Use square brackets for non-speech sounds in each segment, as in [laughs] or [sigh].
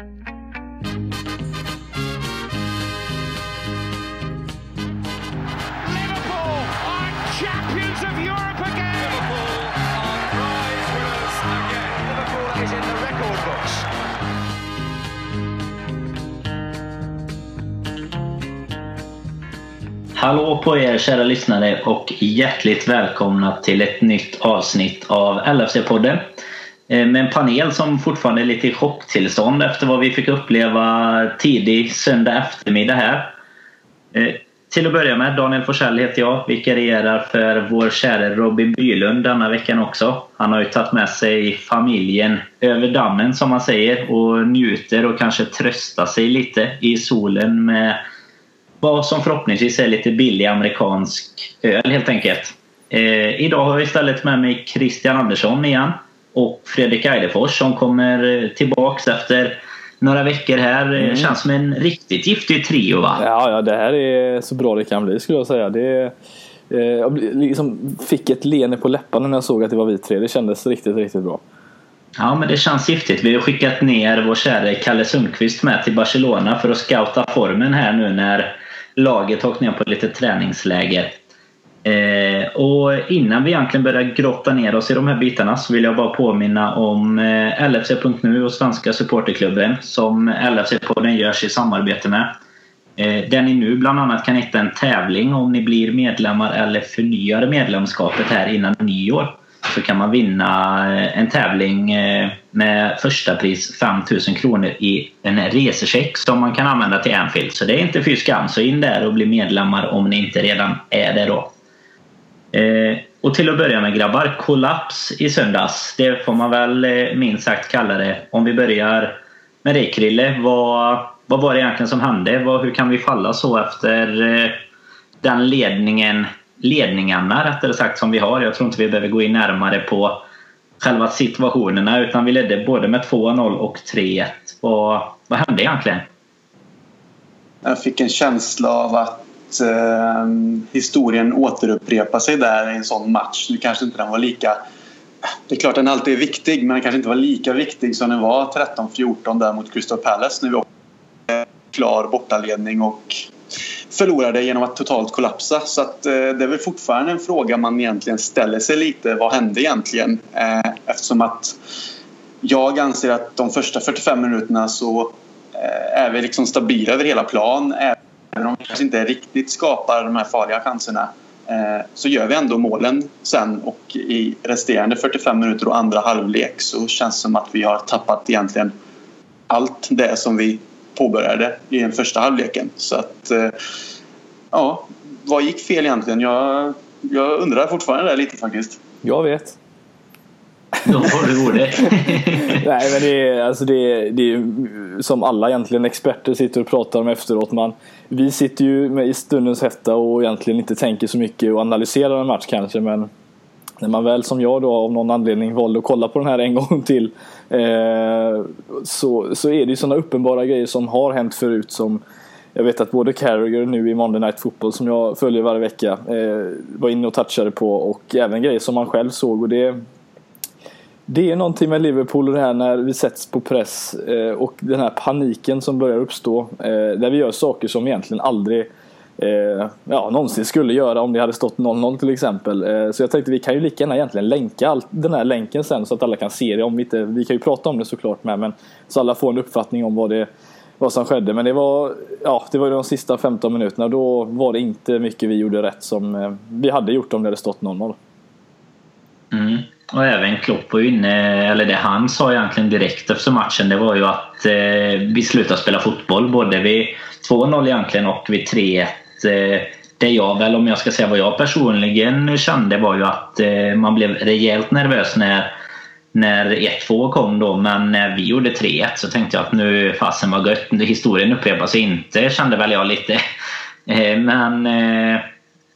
Liverpool are champions of Europe again. Liverpool are prize winners again. Liverpool is in the record books. Hallå på er kära lyssnare och hjärtligt välkomna till ett nytt avsnitt av LFC-podden. Eh, med en panel som fortfarande är lite i chocktillstånd efter vad vi fick uppleva tidig söndag eftermiddag här. Eh, till att börja med, Daniel Forsell heter jag, vikarierar för vår kära Robin Bylund denna veckan också. Han har ju tagit med sig familjen över dammen som man säger och njuter och kanske tröstar sig lite i solen med vad som förhoppningsvis är lite billig amerikansk öl helt enkelt. Eh, idag har jag istället med mig Christian Andersson igen och Fredrik Eidefors som kommer tillbaks efter några veckor här. Mm. Känns som en riktigt giftig trio va? Ja, ja, det här är så bra det kan bli skulle jag säga. Det, eh, jag liksom fick ett leende på läpparna när jag såg att det var vi tre. Det kändes riktigt, riktigt bra. Ja, men det känns giftigt. Vi har skickat ner vår kära Kalle Sundqvist med till Barcelona för att scouta formen här nu när laget åkt ner på lite träningsläger. Eh, och innan vi egentligen börjar grotta ner oss i de här bitarna så vill jag bara påminna om eh, LFC.nu och Svenska Supporterklubben som LFC-podden görs i samarbete med. Eh, där ni nu bland annat kan hitta en tävling om ni blir medlemmar eller förnyar medlemskapet här innan nyår. Så kan man vinna eh, en tävling eh, med första pris 5000 kronor i en resecheck som man kan använda till Anfield. Så det är inte fy skam. Så in där och bli medlemmar om ni inte redan är det då. Eh, och till att börja med grabbar, kollaps i söndags. Det får man väl eh, minst sagt kalla det. Om vi börjar med dig Krille. Vad, vad var det egentligen som hände? Vad, hur kan vi falla så efter eh, den ledningen, ledningarna rättare sagt som vi har? Jag tror inte vi behöver gå in närmare på själva situationerna utan vi ledde både med 2-0 och 3-1. Vad, vad hände egentligen? Jag fick en känsla av att eh, historien återupprepar sig där i en sån match. Nu kanske inte den var lika... Det är klart den alltid är viktig men den kanske inte var lika viktig som den var 13-14 där mot Crystal Palace när vi åkte klar bortaledning och förlorade genom att totalt kollapsa. Så att, eh, det är väl fortfarande en fråga man egentligen ställer sig lite. Vad hände egentligen? Eh, eftersom att jag anser att de första 45 minuterna så eh, är vi liksom stabila över hela plan. Även Även om vi kanske inte riktigt skapar de här farliga chanserna eh, så gör vi ändå målen sen och i resterande 45 minuter och andra halvlek så känns det som att vi har tappat egentligen allt det som vi påbörjade i den första halvleken. Så att, eh, ja, vad gick fel egentligen? Jag, jag undrar fortfarande det lite faktiskt. Jag vet. [laughs] Ja, får du det? [laughs] Nej men det är, alltså det, är, det är som alla egentligen experter sitter och pratar om efteråt. Man, vi sitter ju med i stundens hetta och egentligen inte tänker så mycket och analyserar en match kanske men när man väl som jag då av någon anledning valde att kolla på den här en gång till eh, så, så är det ju sådana uppenbara grejer som har hänt förut som jag vet att både Carragher nu i Monday Night Football som jag följer varje vecka eh, var inne och touchade på och även grejer som man själv såg och det det är någonting med Liverpool och det här när vi sätts på press eh, och den här paniken som börjar uppstå. Eh, där vi gör saker som egentligen aldrig eh, ja, någonsin skulle göra om det hade stått 0-0 till exempel. Eh, så jag tänkte vi kan ju lika gärna egentligen länka all, den här länken sen så att alla kan se det. Om vi, inte, vi kan ju prata om det såklart med men så alla får en uppfattning om vad det vad som skedde. Men det var, ja, det var de sista 15 minuterna. Då var det inte mycket vi gjorde rätt som eh, vi hade gjort om det hade stått 0-0. Mm. Och även Klopp var inne, eller det han sa egentligen direkt efter matchen, det var ju att eh, vi slutar spela fotboll både vid 2-0 egentligen och vid 3-1. Eh, det jag väl, om jag ska säga vad jag personligen kände var ju att eh, man blev rejält nervös när när 1-2 kom då, men när vi gjorde 3-1 så tänkte jag att nu fasen var gött. Historien upprepar sig inte, kände väl jag lite. [laughs] Eh, men eh,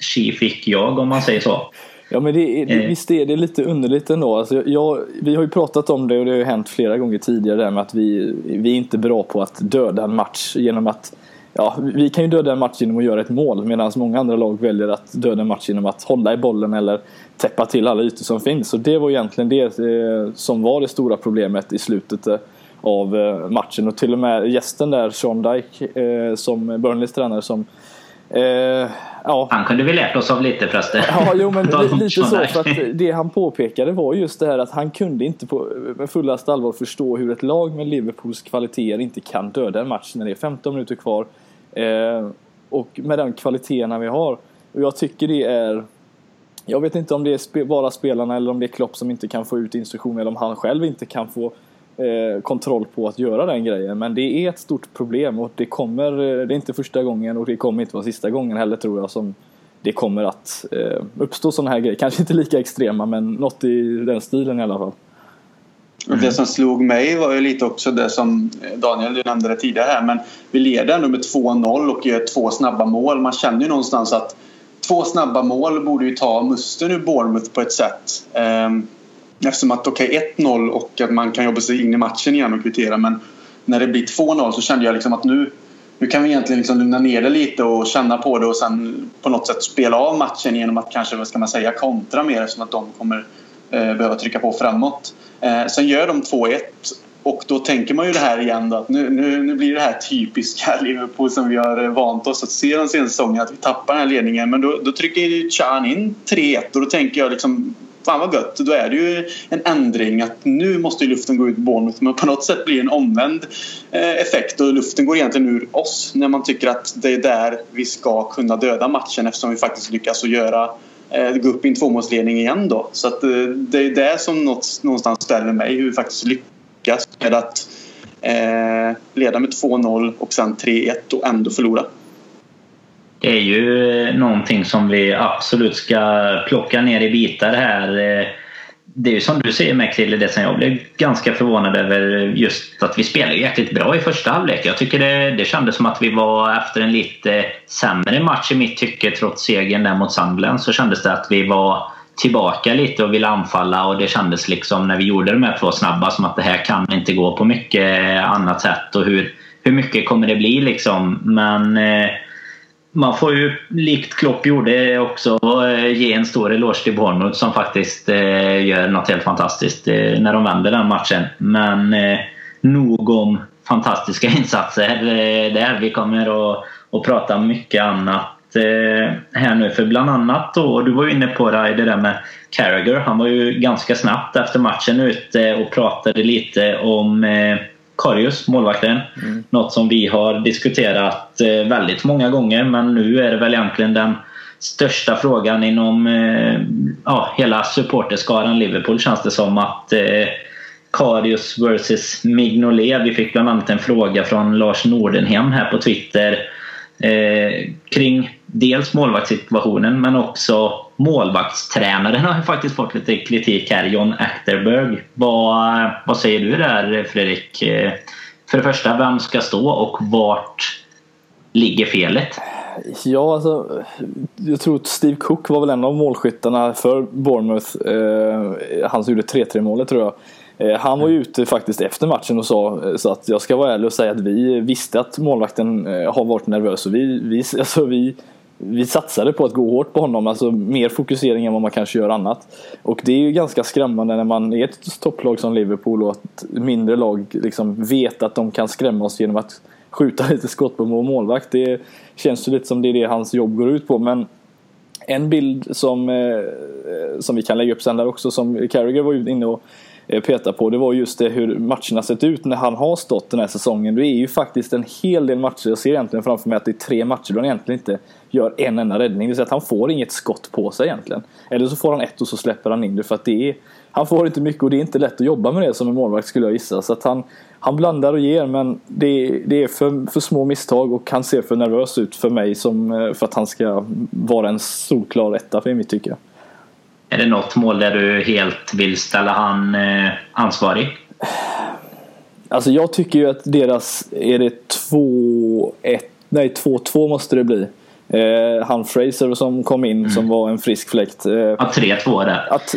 tji fick jag om man säger så. Ja men det, det, visst är det lite underligt ändå. Alltså jag, vi har ju pratat om det och det har ju hänt flera gånger tidigare där med att vi, vi är inte bra på att döda en match genom att Ja, vi kan ju döda en match genom att göra ett mål medan många andra lag väljer att döda en match genom att hålla i bollen eller täppa till alla ytor som finns. Och det var egentligen det eh, som var det stora problemet i slutet eh, av eh, matchen. Och till och med gästen där, Sean Dyke, eh, som Burnleys tränare som Eh, ja. Han kunde vi lärt oss av lite förresten. Ja, jo, men [laughs] lite så. För att det han påpekade var just det här att han kunde inte på, med fullaste allvar förstå hur ett lag med Liverpools kvaliteter inte kan döda en match när det är 15 minuter kvar. Eh, och med den kvaliteterna vi har. Och jag tycker det är... Jag vet inte om det är bara spelarna eller om det är Klopp som inte kan få ut instruktioner eller om han själv inte kan få eh, kontroll på att göra den grejen. Men det är ett stort problem och det kommer, eh, det är inte första gången och det kommer inte vara sista gången heller tror jag som det kommer att eh, uppstå sådana här grejer. [laughs] Kanske inte lika extrema men något i den stilen i alla fall. Mm. Det som slog mig var ju lite också det som eh, Daniel du nämnde det tidigare här men vi leder ändå med 2-0 och gör två snabba mål. Man känner ju någonstans att två snabba mål borde ju ta musten ur Bournemouth på ett sätt. Ehm, Eftersom att okej okay, 1-0 och att man kan jobba sig in i matchen igen och kvittera men när det blir 2-0 så kände jag liksom att nu, nu kan vi egentligen liksom lugna ner det lite och känna på det och sen på något sätt spela av matchen genom att kanske, vad ska man säga, kontra mer eftersom att de kommer eh, behöva trycka på framåt. Eh, sen gör de 2-1 och då tänker man ju det här igen då, att nu, nu, nu blir det här typiska [laughs] Liverpool som vi har eh, vant oss att se de senaste säsongerna att vi tappar den här ledningen men då, då trycker Chan in 3-1 och då tänker jag liksom fan vad gött. Då är det ju en ändring att nu måste luften gå ut Bournemouth men på något sätt blir det en omvänd eh, effekt och luften går egentligen ur oss när man tycker att det är där vi ska kunna döda matchen eftersom vi faktiskt lyckas att göra eh, gå upp i en tvåmålsledning igen då. Så att eh, det är det som någonstans ställer mig hur vi faktiskt lyckas med att eh, leda med 2-0 och sen 3-1 och ändå förlora är ju eh, någonting som vi absolut ska plocka ner i bitar här. Eh, det är ju som du säger med Krille, det som jag blev ganska förvånad över eh, just att vi spelade jäkligt bra i första halvlek. Jag tycker det, det kändes som att vi var efter en lite sämre match i mitt tycke trots segern där mot Sunderland så kändes det att vi var tillbaka lite och ville anfalla och det kändes liksom när vi gjorde de här två snabba som att det här kan inte gå på mycket annat sätt och hur, hur mycket kommer det bli liksom. Men eh, man får ju, likt Klopp gjorde, också eh, ge en stor eloge till Bournemouth som faktiskt eh, gör något helt fantastiskt eh, när de vänder den matchen. Men nog om fantastiska [laughs] insatser där. Vi kommer att, att prata mycket annat här nu. För bland annat då, du var ju inne på det, det där med Carragher. Han var ju ganska snabbt efter matchen ute och pratade lite om Karius, målvakten. Mm. Något som vi har diskuterat eh, väldigt många gånger men nu är det väl egentligen den största frågan inom eh, ja, hela supporterskaran Liverpool känns det som att eh, Karius vs Mignolet. Vi fick bland annat en fråga från Lars Nordenhem här på Twitter eh, kring dels målvaktssituationen men också målvaktstränaren har faktiskt fått lite kritik här, John Achterberg. Vad, vad säger du där Fredrik? För det första, vem ska stå och vart ligger felet? Ja, alltså, jag tror att Steve Cook var väl en av målskyttarna för Bournemouth. Eh, han som gjorde 3-3 målet tror jag. Eh, han var ju ute faktiskt efter matchen och sa eh, så att jag ska vara ärlig och säga att vi visste att målvakten eh, har varit nervös och vi, vi, alltså vi vi satsade på att gå hårt på honom, alltså mer fokusering än vad man kanske gör annat. Och det är ju ganska skrämmande när man är ett topplag som Liverpool och att mindre lag liksom vet att de kan skrämma oss genom att skjuta [laughs] lite skott på vår målvakt. Det känns ju lite som det är det hans jobb går ut på. Men en bild som, eh, som vi kan lägga upp sen där också, som Carragher var inne och Eh, peta på det var just det hur matcherna sett ut när han har stått den här säsongen. Det är ju faktiskt en hel del matcher. Jag ser egentligen framför mig att det är tre matcher då han egentligen inte gör en enda räddning. Det vill säga att han får inget skott på sig egentligen. Eller så får han ett och så släpper han in det för att det är han får inte mycket och det är inte lätt att jobba med det som en målvakt skulle jag gissa. Så att han, han blandar och ger men det, det är för, för små misstag och han ser för nervös ut för mig som, eh, för att han ska vara en solklar etta för mitt tycke. Är det något mål där du helt vill ställa han eh, ansvarig? Alltså jag tycker ju att deras, är det 2-1, nej 2-2 måste det bli. Eh, han Fraser som kom in mm. som var en frisk fläkt. Eh, ja, 3-2 där. Att,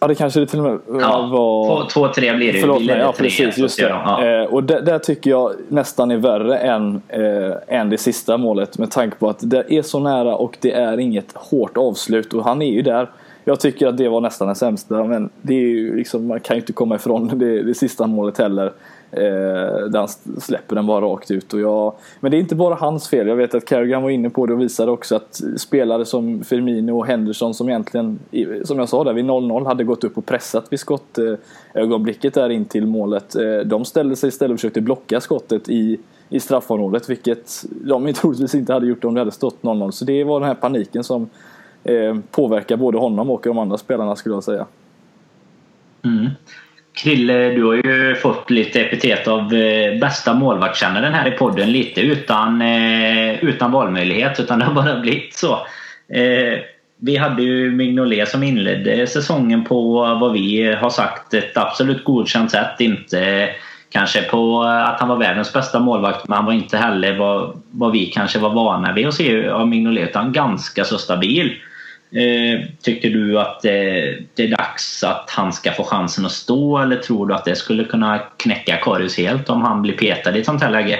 ja, det kanske det till och med ja, var... 2-3 blir det Förlåt mig, ja precis. Just det. Ja. Eh, och det, där tycker jag nästan är värre än, eh, än det sista målet med tanke på att det är så nära och det är inget hårt avslut och han är ju där jag tycker att det var nästan den sämsta. Men det är ju liksom, man kan ju inte komma ifrån det, det sista målet heller. Eh, där han släpper den bara rakt ut. Och jag, men det är inte bara hans fel. Jag vet att Carrigan var inne på det och visade också att spelare som Firmino och Henderson som egentligen, som jag sa där vid 0-0, hade gått upp och pressat vid skottögonblicket där in till målet. Eh, de ställde sig istället och försökte blocka skottet i, i straffområdet, vilket de [laughs] troligtvis inte hade gjort om det hade stått 0-0. Så det var den här paniken som eh, påverkar både honom och de andra spelarna skulle jag säga. Mm. Krille, du har ju fått lite epitet av eh, bästa målvaktskännaren här i podden. Lite utan, eh, utan valmöjlighet, utan det har bara blivit så. Eh, vi hade ju Mignolet som inledde säsongen på vad vi har sagt ett absolut godkänt sätt. Inte kanske på att han var världens bästa målvakt men han var inte heller vad, vad vi kanske var vana vid att se av Mignolet utan ganska så stabil. Eh, tycker du att det är dags att han ska få chansen att stå eller tror du att det skulle kunna knäcka Karius helt om han blir petad i ett sånt här läge?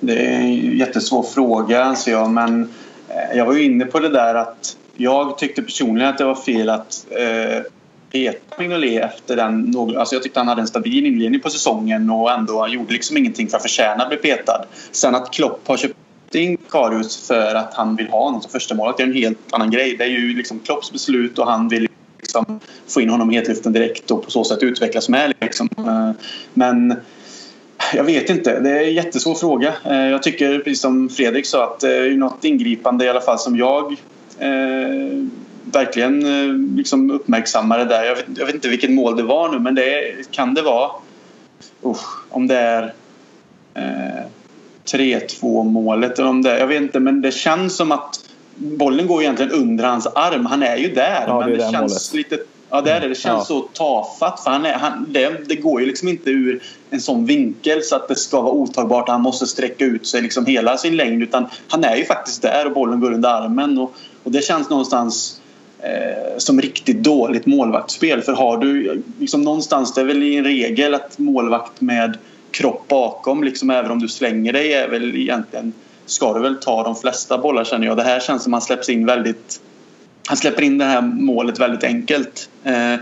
Det är en jättesvår fråga anser jag men eh, jag var ju inne på det där att jag tyckte personligen att det var fel att eh, peta Mignolet efter den. Alltså jag tyckte han hade en stabil inledning på säsongen och ändå gjorde liksom ingenting för att förtjäna att bli petad. Sen att Klopp har köpt in Karius för att han vill ha honom som första målet. Det är en helt annan grej. Det är ju liksom Klopps beslut och han vill liksom få in honom i hetluften direkt och på så sätt utvecklas med. Liksom. Eh, men jag vet inte. Det är en jättesvår fråga. Eh, jag tycker precis som Fredrik sa att det är något ingripande i alla fall som jag eh, verkligen eh, liksom uppmärksammade där. Jag vet, jag vet, inte vilket mål det var nu men det kan det vara. usch, om det är eh, 3-2 målet. Om det, jag vet inte men det känns som att bollen går egentligen under hans arm. Han är ju där ja, men det, det känns målet. lite Ja, det är det. Det känns ja. så tafatt. För han är, han, det, det, går ju liksom inte ur en sån vinkel så att det ska vara otagbart. Han måste sträcka ut sig liksom hela sin längd. Utan han är ju faktiskt där och bollen går under armen. Och, och det känns någonstans eh, som riktigt dåligt målvaktsspel. För har du liksom någonstans, det är väl en regel att målvakt med kropp bakom, liksom även om du slänger dig, är väl egentligen ska du väl ta de flesta bollar känner jag. Det här känns som han släpps in väldigt han släpper in det här målet väldigt enkelt. Eh,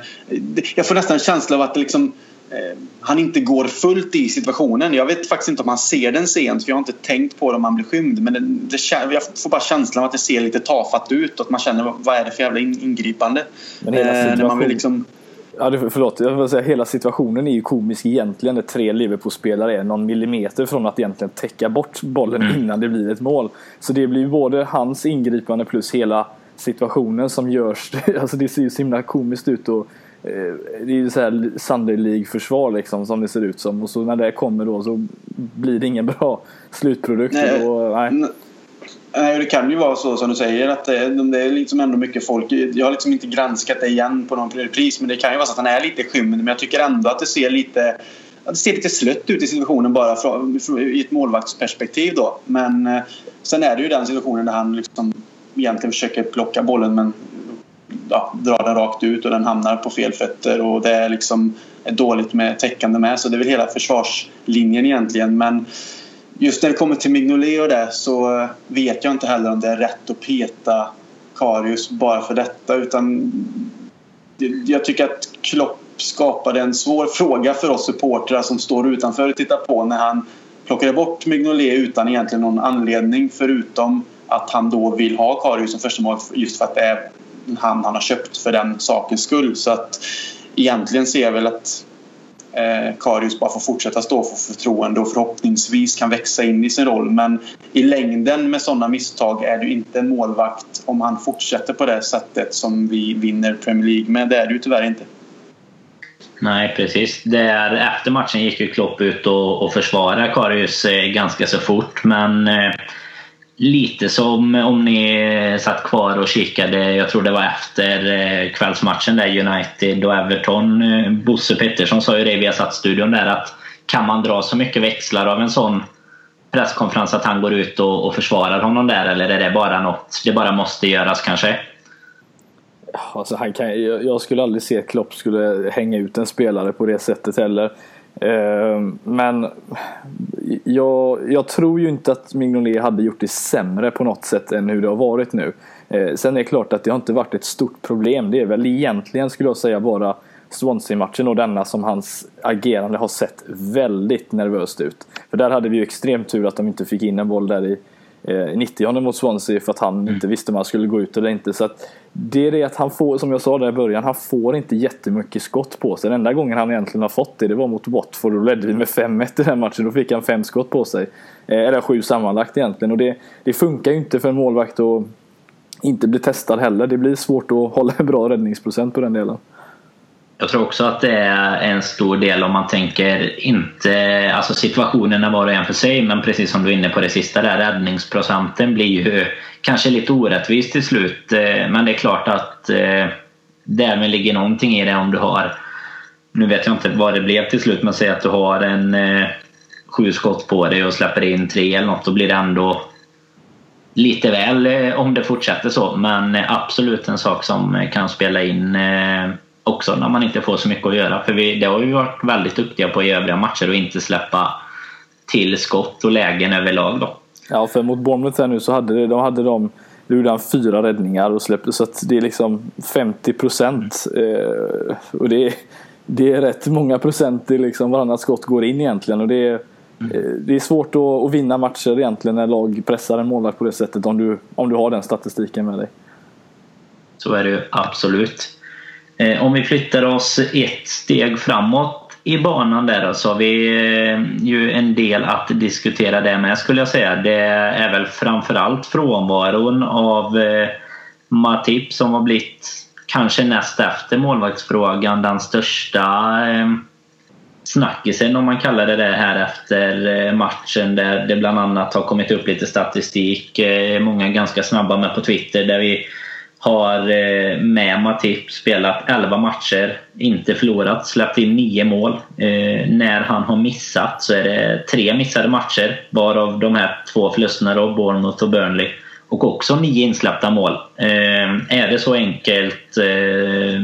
jag får nästan en känsla av att liksom, eh, han inte går fullt i situationen. Jag vet faktiskt inte om han ser den sent för jag har inte tänkt på det om han blir skymd. Men det, det, jag får bara känslan av att det ser lite tafatt ut och att man känner vad är det för jävla ingripande. Men hela situationen... när man vill liksom Ja, förlåt, jag vill säga hela situationen är ju komisk egentligen. Där tre Liverpool-spelare är någon millimeter från att egentligen täcka bort bollen mm. innan det blir ett mål. Så det blir både hans ingripande plus hela situationen som görs. [laughs] Alltså det ser ju så himla komiskt ut. Och, eh, det är ju så här Sunday League-försvar liksom som det ser ut som. Och så när det kommer då så blir det ingen bra slutprodukt. Nej. Och, nej. Nej, det kan ju vara så som du säger att eh, det, det är liksom ändå mycket folk. Jag har liksom inte granskat det igen på någon pris men det kan ju vara så att han är lite skymd men jag tycker ändå att det ser lite det ser lite slött ut i situationen bara från, i ett målvaktsperspektiv då. Men eh, sen är det ju den situationen där han liksom egentligen försöker plocka bollen men ja, drar den rakt ut och den hamnar på fel fötter och det är liksom dåligt med täckande med så det är väl hela försvarslinjen egentligen men just när det kommer till Mignolet och det så eh, vet jag inte heller om det är rätt att peta Karius bara för detta utan jag tycker att Klopp skapade en svår fråga för oss supportrar som står utanför och tittar på när han plockade bort Mignolet utan egentligen någon anledning förutom att han då vill ha Karius som första mål just för att det är han han har köpt för den sakens skull. Så att egentligen ser jag väl att eh, Karius bara får fortsätta stå för förtroende och förhoppningsvis kan växa in i sin roll. Men i längden med sådana misstag är du inte en målvakt om han fortsätter på det sättet som vi vinner Premier League med. Det är du tyvärr inte. Nej, precis. Där, efter matchen gick ju Klopp ut och, och försvarade Karius eh, ganska så fort. Men eh, lite som om ni satt kvar och kikade, jag tror det var efter eh, kvällsmatchen där United och Everton. Eh, Bosse Pettersson sa ju det via studion där att kan man dra så mycket växlar av en sån presskonferens att han går ut och, och försvarar honom där eller är det bara något det bara måste göras kanske? Alltså han kan, jag skulle aldrig se att Klopp skulle hänga ut en spelare på det sättet heller. Eh, men jag, jag, tror ju inte att Mignolet hade gjort det sämre på något sätt än hur det har varit nu. Eh, sen är det klart att det har inte varit ett stort problem. Det är väl egentligen skulle jag säga bara Swansea-matchen och denna som hans agerande har sett väldigt nervöst ut. För där hade vi ju extremt tur att de inte fick in en boll där i eh, 90 mot Swansea för att han mm. inte visste om han skulle gå ut eller inte. Så att det är det att han får, som jag sa där i början, han får inte jättemycket skott på sig. Den enda gången han egentligen har fått det, det var mot Watford. Då ledde vi med 5-1 i den matchen. Då fick han fem skott på sig. Eh, eller sju sammanlagt egentligen. Och det, det funkar ju inte för en målvakt att inte bli testad heller. Det blir svårt att hålla en bra räddningsprocent på den delen. Jag tror också att det är en stor del om man tänker inte alltså situationerna var och en för sig men precis som du är inne på det sista där räddningsprocenten blir ju kanske lite orättvis till slut. Eh, men det är klart att eh, därmed ligger någonting i det om du har nu vet jag inte vad det blev till slut men säg att du har en eh, sju skott på dig och släpper in tre eller något då blir det ändå lite väl om det fortsätter så. Men absolut en sak som kan spela in också när man inte får så mycket att göra. För vi, det har vi varit väldigt duktiga på i övriga matcher att inte släppa till skott och lägen överlag. Då. Ja, för mot Bournemouth här nu så hade de, hade de han fyra räddningar och släppte så att det är liksom 50 procent. Eh, och det är, det är rätt många procent i liksom varannat skott går in egentligen. Och det är, mm. Eh, det är svårt att, att, vinna matcher egentligen när lag pressar en målvakt på det sättet om du, om du har den statistiken med dig. Så är det ju absolut. Eh, om vi flyttar oss ett steg framåt i banan där så har vi eh, ju en del att diskutera det med skulle jag säga. Det är väl framförallt frånvaron av eh, Matip som har blivit kanske näst efter målvaktsfrågan den största eh, snackisen om man kallar det det här efter eh, matchen där det bland annat har kommit upp lite statistik. Eh, många ganska snabba med på Twitter där vi har eh, med Matip spelat 11 matcher, inte förlorat, släppt in 9 mål. Eh, när han har missat så är det tre missade matcher, varav de här två förlusterna då, Bournemouth och Burnley. Och också nio insläppta mål. Eh, är det så enkelt, eh,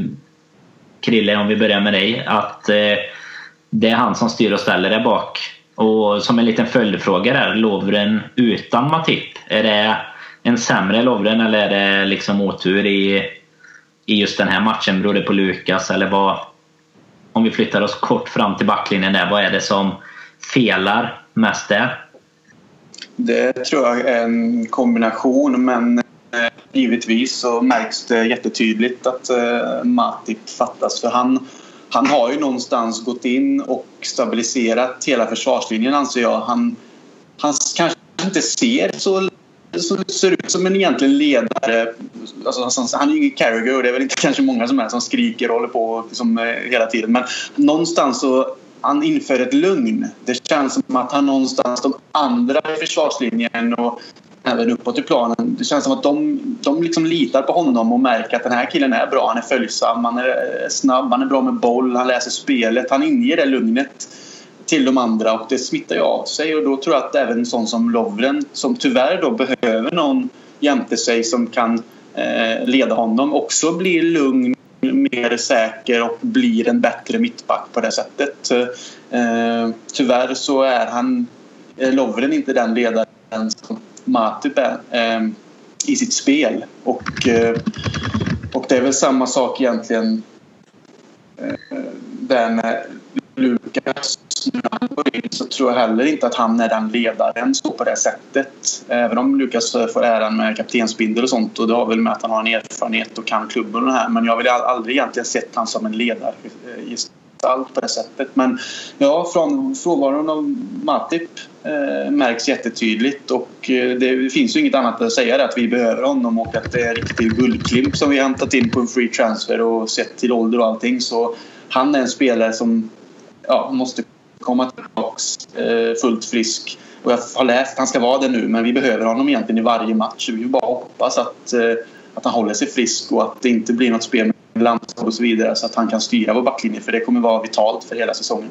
Krille, om vi börjar med dig, att eh, det är han som styr och ställer där bak? Och som en liten följdfråga där, Lovren utan Matip, är det en sämre Lovren eller är det liksom otur i, i just den här matchen? Beror det på Lukas eller vad? Om vi flyttar oss kort fram till backlinjen där, vad är det som felar mest där? Det tror jag är en kombination men eh, givetvis så märks det jättetydligt att eh, Matip fattas för han, han har ju någonstans gått in och stabiliserat hela försvarslinjen anser jag. Han, han kanske inte ser så som ser ut som en egentlig ledare. Alltså, han är ju ingen Carragher och det är väl inte [laughs] kanske många som är som skriker och håller på liksom, eh, hela tiden. Men någonstans så han inför ett lugn. Det känns som att han någonstans, de andra i försvarslinjen och även uppåt i planen. Det känns som att de, de liksom litar på honom och märker att den här killen är bra. Han är följsam, han är eh, snabb, han är bra med boll, han läser spelet. Han inger det lugnet till de andra och det smittar ju av sig. Och då tror jag att även sån som Lovren som tyvärr då behöver någon jämte sig som kan eh, leda honom också blir lugn, mer säker och blir en bättre mittback på det sättet. Eh, tyvärr så är han Lovren inte den ledaren som Matip är eh, i sitt spel. Och, eh, och det är väl samma sak egentligen eh, där med Lukas när han går in så tror jag heller inte att han är den ledaren så på det sättet. Även om Lukas får äran med kaptensbindel och sånt och det har väl med att han har en erfarenhet och kan klubben och det här. Men jag har väl aldrig egentligen sett han som en ledargestalt eh, på det sättet. Men ja, från frånvaron av Matip eh, märks jättetydligt och eh, det finns ju inget annat att säga att vi behöver honom och att det är en riktig guldklimp som vi hämtat in på en free transfer och sett till ålder och allting. Så han är en spelare som ja, måste komma tillbaka eh, fullt frisk. Och jag har läst att han ska vara det nu men vi behöver honom egentligen i varje match. Vi vill bara hoppas att, eh, att han håller sig frisk och att det inte blir något spel med landslag och så vidare så att han kan styra vår backlinje för det kommer vara vitalt för hela säsongen.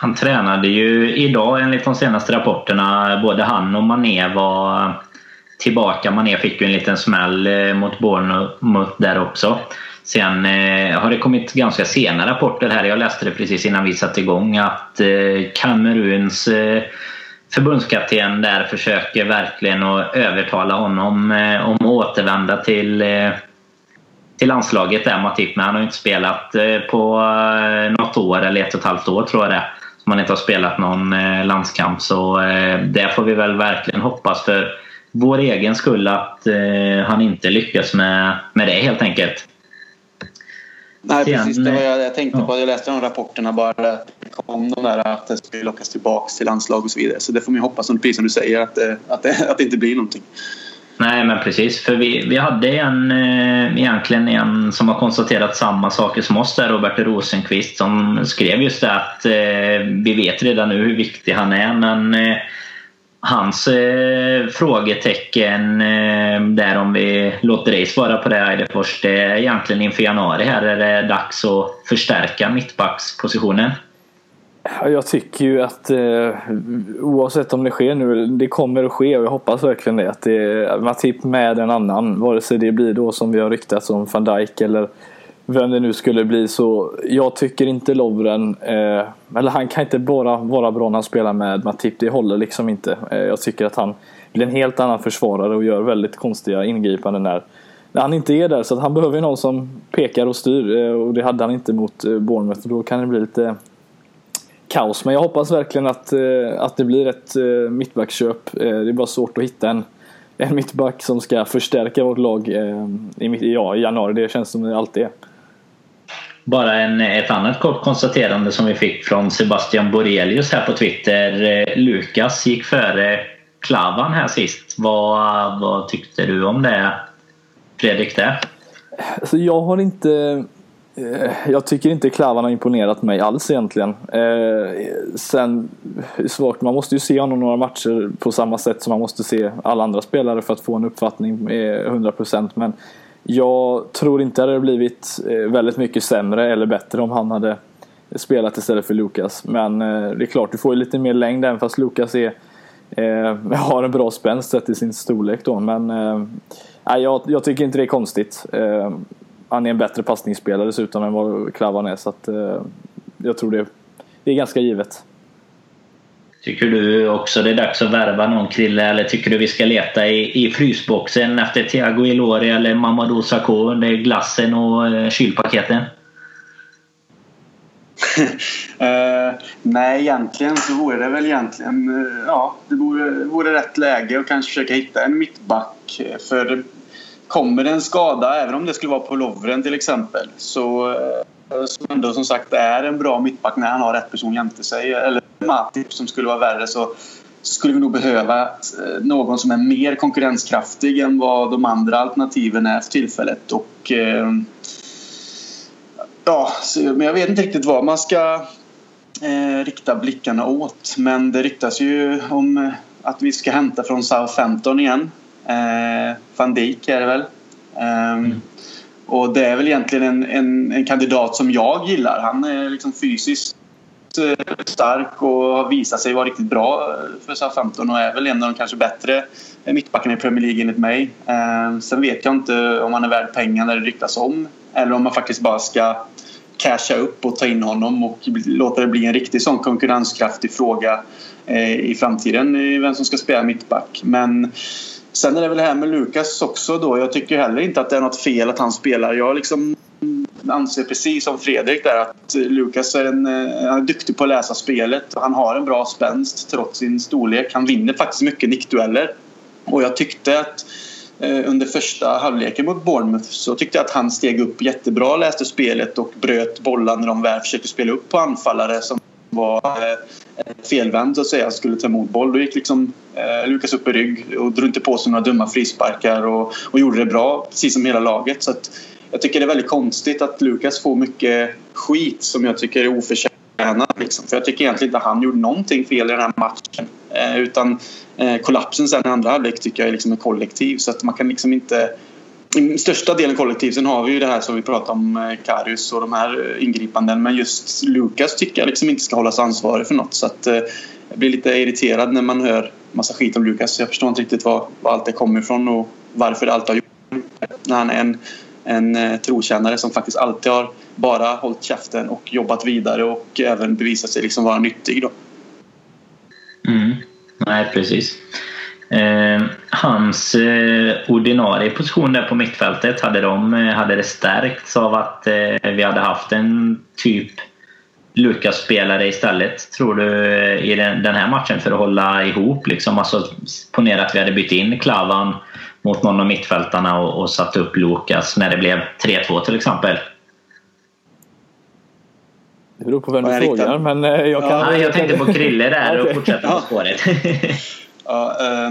Han tränade ju idag enligt de senaste rapporterna. Både han och Mané var tillbaka. Mané fick ju en liten smäll eh, mot Bournemouth där också. Sen eh, har det kommit ganska sena rapporter här. Jag läste det precis innan vi satte igång att eh, Kameruns eh, förbundskapten där försöker verkligen att övertala honom eh, om att återvända till, eh, till landslaget där Matip. Men han har inte spelat eh, på eh, något år eller ett och ett halvt år tror jag det Som han inte har spelat någon eh, landskamp. Så eh, det får vi väl verkligen hoppas för vår egen skull att eh, han inte lyckas med, med det helt enkelt. Nej, precis. Det var jag, jag tänkte på. Jag läste de rapporterna bara. Det kom de där att det skulle lockas tillbaka till landslag och så vidare. Så det får man hoppas, precis som du säger, att det, att det, [laughs] att det inte blir någonting. Nej, men precis. För vi, vi hade en, eh, egentligen en som har konstaterat samma saker som oss där, Robert Rosenqvist, som skrev just det att eh, vi vet redan nu hur viktig han är, men eh, hans eh, frågetecken eh, där om vi låter dig svara på det Eidefors, det är egentligen inför januari här är det dags att förstärka mittbackspositionen. Jag tycker ju att eh, oavsett om det sker nu, det kommer att ske och jag hoppas verkligen det. Att det är Matip med en annan, vare sig det blir då som vi har ryktat om van Dijk eller vem det nu skulle bli. Så jag tycker inte Lovren, eh, eller han kan inte bara vara bra när han spelar med Matip. Det håller liksom inte. Eh, jag tycker att han blir en helt annan försvarare och gör väldigt konstiga ingripanden när, när han inte är där. Så att han behöver någon som pekar och styr eh, och det hade han inte mot eh, Bournemouth. Då kan det bli lite kaos. Men jag hoppas verkligen att, eh, att det blir ett eh, mittbackköp. Eh, det är bara svårt att hitta en en mittback som ska förstärka vårt lag eh, i, ja, i januari. Det känns som det alltid är. Bara en, ett annat kort konstaterande som vi fick från Sebastian Borelius här på Twitter. Eh, Lukas gick före Klavan här sist. Vad, vad tyckte du om det Fredrik? Det? Alltså jag har inte eh, jag tycker inte Klavan har imponerat mig alls egentligen. Eh, sen, svårt, man måste ju se honom några matcher på samma sätt som man måste se alla andra spelare för att få en uppfattning eh, 100% men jag tror inte det hade blivit eh, väldigt mycket sämre eller bättre om han hade spelat istället för Lukas. Men eh, det är klart, du får ju lite mer längd även fast Lukas är, eh, [laughs] har en bra spänst sett i sin storlek då. Men eh, jag, jag, tycker inte det är konstigt. Eh, han är en bättre passningsspelare dessutom än vad Klavan är så att, eh, jag tror det, det är ganska givet. Tycker du också det är dags att värva någon Krille eller tycker du vi ska leta i, i frysboxen efter Thiago Ilori eller Mamadou Sakho under glassen och eh, kylpaketen? uh, [laughs] nej, egentligen så vore det väl egentligen uh, ja, det vore, vore rätt läge att kanske försöka hitta en mittback. Eh, för kommer det en skada, även om det skulle vara på Lovren till exempel, så uh, som ändå som sagt är en bra mittback när han har rätt person jämte sig. Eller Matip som skulle vara värre så, så skulle vi nog behöva eh, någon som är mer konkurrenskraftig än vad de andra alternativen är för tillfället. Och, eh, ja, men jag vet inte riktigt vad man ska eh, rikta blickarna åt. Men det riktas ju om eh, att vi ska hämta från Southampton igen. Eh, Van Dijk är det väl. Eh, mm. Och det är väl egentligen en, en, en, kandidat som jag gillar. Han är liksom fysiskt eh, stark och har visat sig vara riktigt bra eh, för Southampton och är väl en av de kanske bättre eh, mittbackarna i Premier League enligt mig. Sen vet jag inte om han är värd pengarna det ryktas om eller om man faktiskt bara ska casha upp och ta in honom och låta det bli en riktig sån konkurrenskraftig fråga i framtiden vem som ska spela mittback. Men sen är det väl det här med Lukas också då. Jag tycker heller inte att det är något fel att han spelar. Jag liksom anser precis som Fredrik där att Lukas är, en, eh, är duktig på att läsa spelet. Han har en bra spänst trots sin storlek. Han vinner faktiskt mycket nickdueller. Och jag tyckte att eh, under första halvleken mot Bournemouth så tyckte jag att han steg upp jättebra, läste spelet och bröt bollar när de väl försökte spela upp på anfallare som var eh, felvänd så att säga, skulle ta emot boll. Då gick liksom eh, Lukas upp i rygg och drog inte på sig några dumma frisparkar och, och gjorde det bra, precis som hela laget. Så att jag tycker det är väldigt konstigt att Lukas får mycket skit som jag tycker är oförtjänat. Liksom. För jag tycker egentligen inte han gjorde någonting fel i den här matchen. Eh, utan eh, kollapsen sen i andra halvlek tycker jag är liksom en kollektiv. Så att man kan liksom inte... I största delen kollektiv. Sen har vi ju det här som vi pratade om, eh, Karius och de här eh, ingripanden. Men just Lukas tycker jag liksom inte ska hållas ansvarig för något. Så att, eh, jag blir lite irriterad när man hör massa skit om Lukas. Jag förstår inte riktigt var, var allt det kommer ifrån och varför det alltid har gjort. När han är en en eh, trotjänare som faktiskt alltid har bara hållit käften och jobbat vidare och även bevisat sig liksom vara nyttig. Då. Mm. Nej, precis. Eh, hans eh, ordinarie position där på mittfältet, hade, de, eh, hade det stärkts av att eh, vi hade haft en typ Lukas-spelare istället, tror du, i den, den, här matchen för att hålla ihop? Liksom? Alltså, ponera att vi hade bytt in Klavan mot någon av mittfältarna och, och satt upp Lukas när det blev 3-2 till exempel. Det beror på vem du frågar, men jag kan... Ja, jag tänkte på Krille där och [laughs] fortsätta på spåret. [laughs] ja, eh,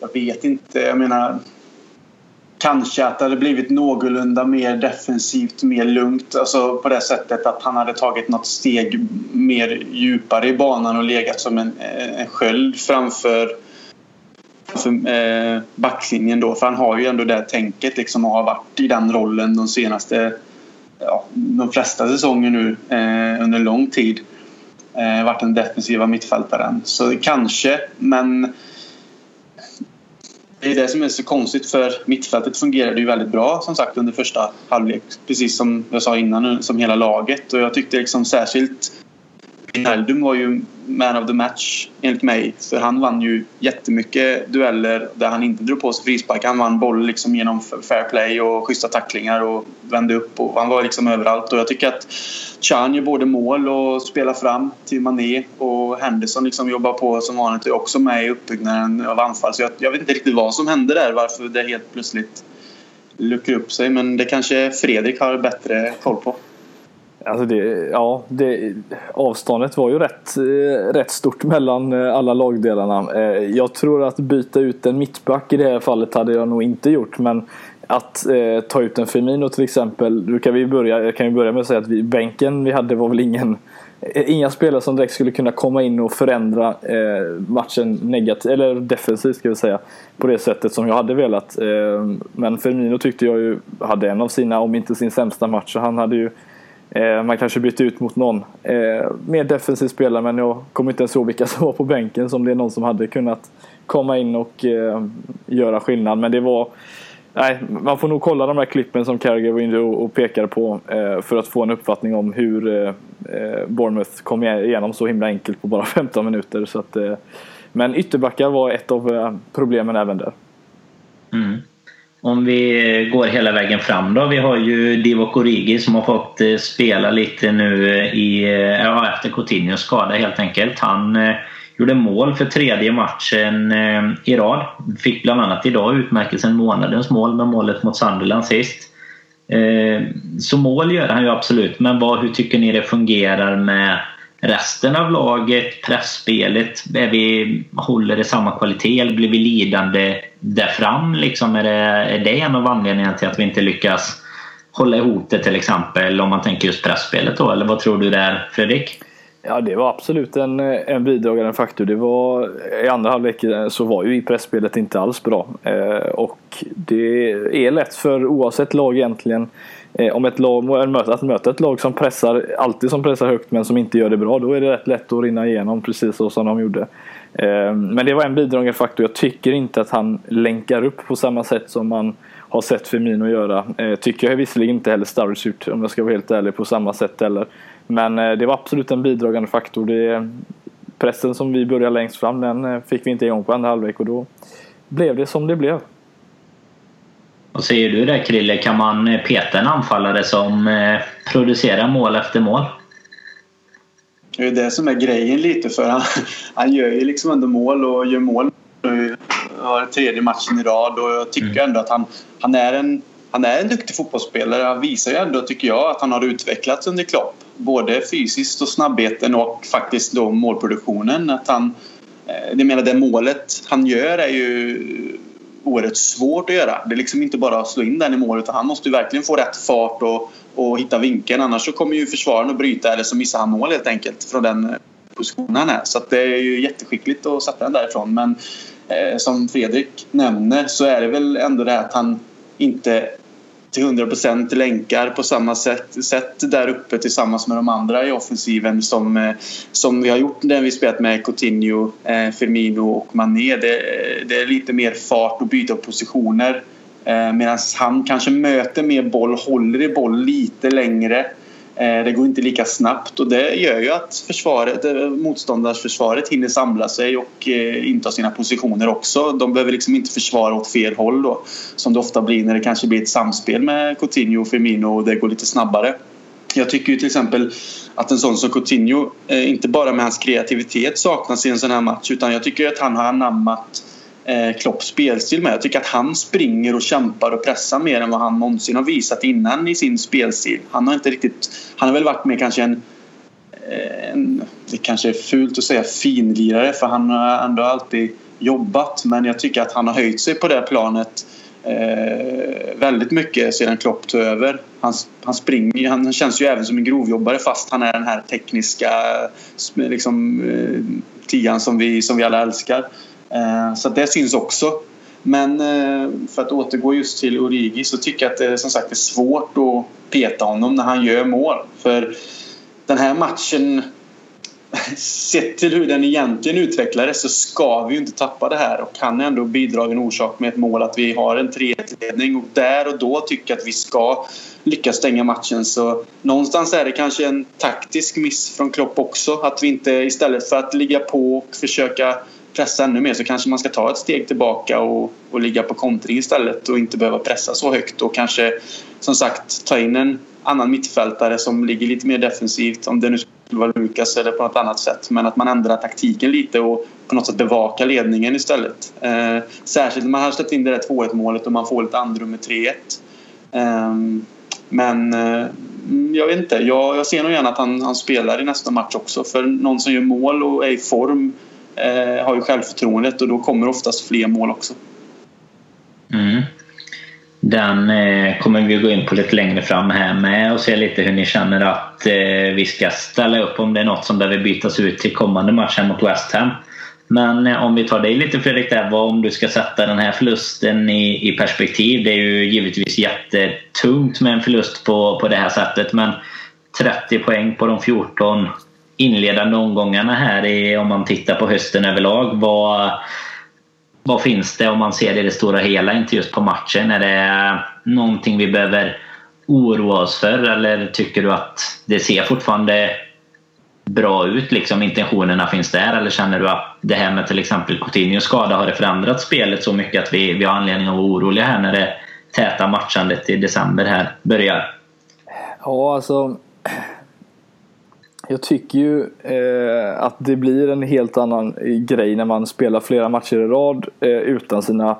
jag vet inte. Jag menar... Kanske att det hade blivit någorlunda mer defensivt, mer lugnt. Alltså på det sättet att han hade tagit något steg mer djupare i banan och legat som en, eh, en sköld framför framför eh, backlinjen då. För han har ju ändå det tänket liksom och har varit i den rollen de senaste ja, de flesta säsonger nu eh, under lång tid. Eh, varit den defensiva mittfältaren. Så kanske, men det är det som är så konstigt för mittfältet fungerade ju väldigt bra som sagt under första halvlek. Precis som jag sa innan, som hela laget. Och jag tyckte liksom särskilt Wijnaldum var ju man of the match enligt mig. För han vann ju jättemycket dueller där han inte drog på sig frispark. Han vann boll liksom genom fair play och schyssta tacklingar och vände upp. Och han var liksom överallt. Och jag tycker att Chan gör både mål och spelar fram till Mané. Och Henderson liksom jobbar på som vanligt och är också med i uppbyggnaden av anfall. Så jag, jag vet inte riktigt vad som hände där. Varför det helt plötsligt luckrar upp sig. Men det kanske Fredrik har bättre koll på. Alltså det, ja, det, avståndet var ju rätt, eh, rätt stort mellan eh, alla lagdelarna. Eh, jag tror att byta ut en mittback i det här fallet hade jag nog inte gjort. Men att eh, ta ut en Firmino till exempel. Nu kan vi börja, jag kan ju börja med att säga att vi, bänken vi hade var väl ingen Inga spelare som direkt skulle kunna komma in och förändra eh, matchen negativt, eller defensivt ska vi säga. På det sättet som jag hade velat. Eh, men Firmino tyckte jag ju hade en av sina, om inte sin sämsta match. Så han hade ju Eh, man kanske bytte ut mot någon eh, mer defensiv spelare men jag kommer inte ens ihåg vilka [laughs] som var på bänken som det är någon som hade kunnat komma in och eh, göra skillnad. Men det var Nej, man får nog kolla de här klippen som Carragher var inne och pekade på för att få en uppfattning om hur Bournemouth kom igenom så himla enkelt på bara [laughs] 15 minuter. Så att, men ytterbackar var ett av problemen även där. Mm. Om vi eh, går hela vägen fram då. Vi har ju Divock Origi som har fått eh, spela lite nu eh, i, ja, efter Coutinhos skada helt enkelt. Han eh, gjorde mål för tredje matchen i rad. Fick bland annat idag utmärkelsen månadens mål med målet mot Sunderland sist. Så mål gör han ju absolut, men vad, hur tycker ni det fungerar med resten av laget, pressspelet? Är vi, håller det samma kvalitet eller blir vi lidande där fram? Liksom, är, det, är det en av anledningarna till att vi inte lyckas hålla ihop det till exempel om man tänker just pressspelet då? Eller vad tror du där Fredrik? Ja, det var absolut en, en bidragande faktor. Det var, I andra halvlek så var ju pressspelet inte alls bra. Eh, och det är lätt för oavsett lag egentligen Eh, om ett lag, att möta ett lag som pressar, alltid som pressar högt men som inte gör det bra, då är det rätt lätt att rinna igenom precis så som de gjorde. Eh, men det var en bidragande faktor. Jag tycker inte att han länkar upp på samma sätt som man har sett Firmino göra. Eh, tycker jag visserligen inte heller Sturridge ut om jag ska vara helt ärlig på samma sätt heller. Men eh, det var absolut en bidragande faktor. Det, pressen som vi började längst fram den fick vi inte igång på andra halvlek och då blev det som det blev. Vad säger du där Krille? Kan man peta en anfallare som producerar mål efter mål? Det är det som är grejen lite för han, han gör ju liksom ändå mål och gör mål nu har tredje matchen i rad och jag tycker mm. ändå att han, han, är en, han är en duktig fotbollsspelare. Han visar ju ändå, tycker jag, att han har utvecklats under Klopp. Både fysiskt och snabbheten och faktiskt då målproduktionen. Att han, eh, det menar det målet han gör är ju oerhört svårt att göra. Det är liksom inte bara att slå in den i mål utan han måste verkligen få rätt fart och, och hitta vinkeln. Annars så kommer ju försvararen att bryta eller så missar han mål helt enkelt från den eh, positionen han är. Så det är ju jätteskickligt att sätta den därifrån. Men eh, som Fredrik nämner så är det väl ändå det att han inte till 100% länkar på samma sätt, sätt där uppe tillsammans med de andra i offensiven som, eh, som vi har gjort när vi spelat med Coutinho, eh, Firmino och Mané. Det, det är lite mer fart och byta positioner Eh, medan han kanske möter mer boll, håller i boll lite längre eh, det går inte lika snabbt och det gör ju att försvaret, eh, motståndarsförsvaret hinner samla sig och inta sina positioner också. De behöver liksom inte försvara åt fel håll då som det ofta blir när det kanske blir ett samspel med Coutinho och Firmino och det går lite snabbare. Jag tycker ju till exempel att en sån som Coutinho, inte bara med hans kreativitet saknas i en sån här match utan jag tycker att han har anammat eh, Klopps spelstil med. Jag tycker att han springer och kämpar och pressar mer än vad han någonsin har visat innan i sin spelstil. Han har inte riktigt... Han har väl varit med kanske en... Eh, en det kanske är fult att säga finlirare för han har ändå alltid jobbat men jag tycker att han har höjt sig på det planet eh, väldigt mycket sedan Klopp tog över. Han, han, springer, han känns ju även som en grovjobbare fast han är den här tekniska liksom, eh, tian som vi, som vi alla älskar. Eh, så det syns också. Men eh, för att återgå just till Origi så tycker jag att det som sagt är svårt att peta honom när han gör mål. För den här matchen [laughs] sett till hur den egentligen utvecklades så ska vi ju inte tappa det här och han är ändå bidragen orsak med ett mål att vi har en 3-1-ledning och där och då tycker jag att vi ska lyckas stänga matchen så någonstans är det kanske en taktisk miss från Klopp också att vi inte istället för att ligga på och försöka pressa ännu mer så kanske man ska ta ett steg tillbaka och, och ligga på kontring istället och inte behöva pressa så högt och kanske som sagt ta in en annan mittfältare som ligger lite mer defensivt om det nu skulle vara Lukas eller på något annat sätt men att man ändrar taktiken lite och på något sätt bevaka ledningen istället. Eh, särskilt när man har släppt in det där 2-1 målet och man får lite andrum med 3-1. Eh, men eh, jag vet inte, jag, jag ser nog gärna att han, han spelar i nästa match också för någon som gör mål och är i form eh, har ju självförtroendet och då kommer oftast fler mål också. Mm. Den eh, kommer vi gå in på lite längre fram här med och se lite hur ni känner att eh, vi ska ställa upp om det är något som behöver bytas ut till kommande match mot West Ham. Men eh, om vi tar dig lite Fredrik, där, vad om du ska sätta den här förlusten i, i perspektiv. Det är ju givetvis jättetungt med en förlust på, på det här sättet men 30 poäng på de 14 inledande omgångarna här i, om man tittar på hösten överlag. Vad, vad finns det om man ser det i det stora hela, inte just på matchen? Är det någonting vi behöver oroa oss för eller tycker du att det ser fortfarande bra ut? Liksom, intentionerna finns där eller känner du att det här med till exempel Coutinhos skada har det förändrat spelet så mycket att vi, vi har anledning att vara oroliga här när det täta matchandet i december här börjar? Ja, alltså jag tycker ju eh, att det blir en helt annan eh, grej när man spelar flera matcher i rad eh, utan sina,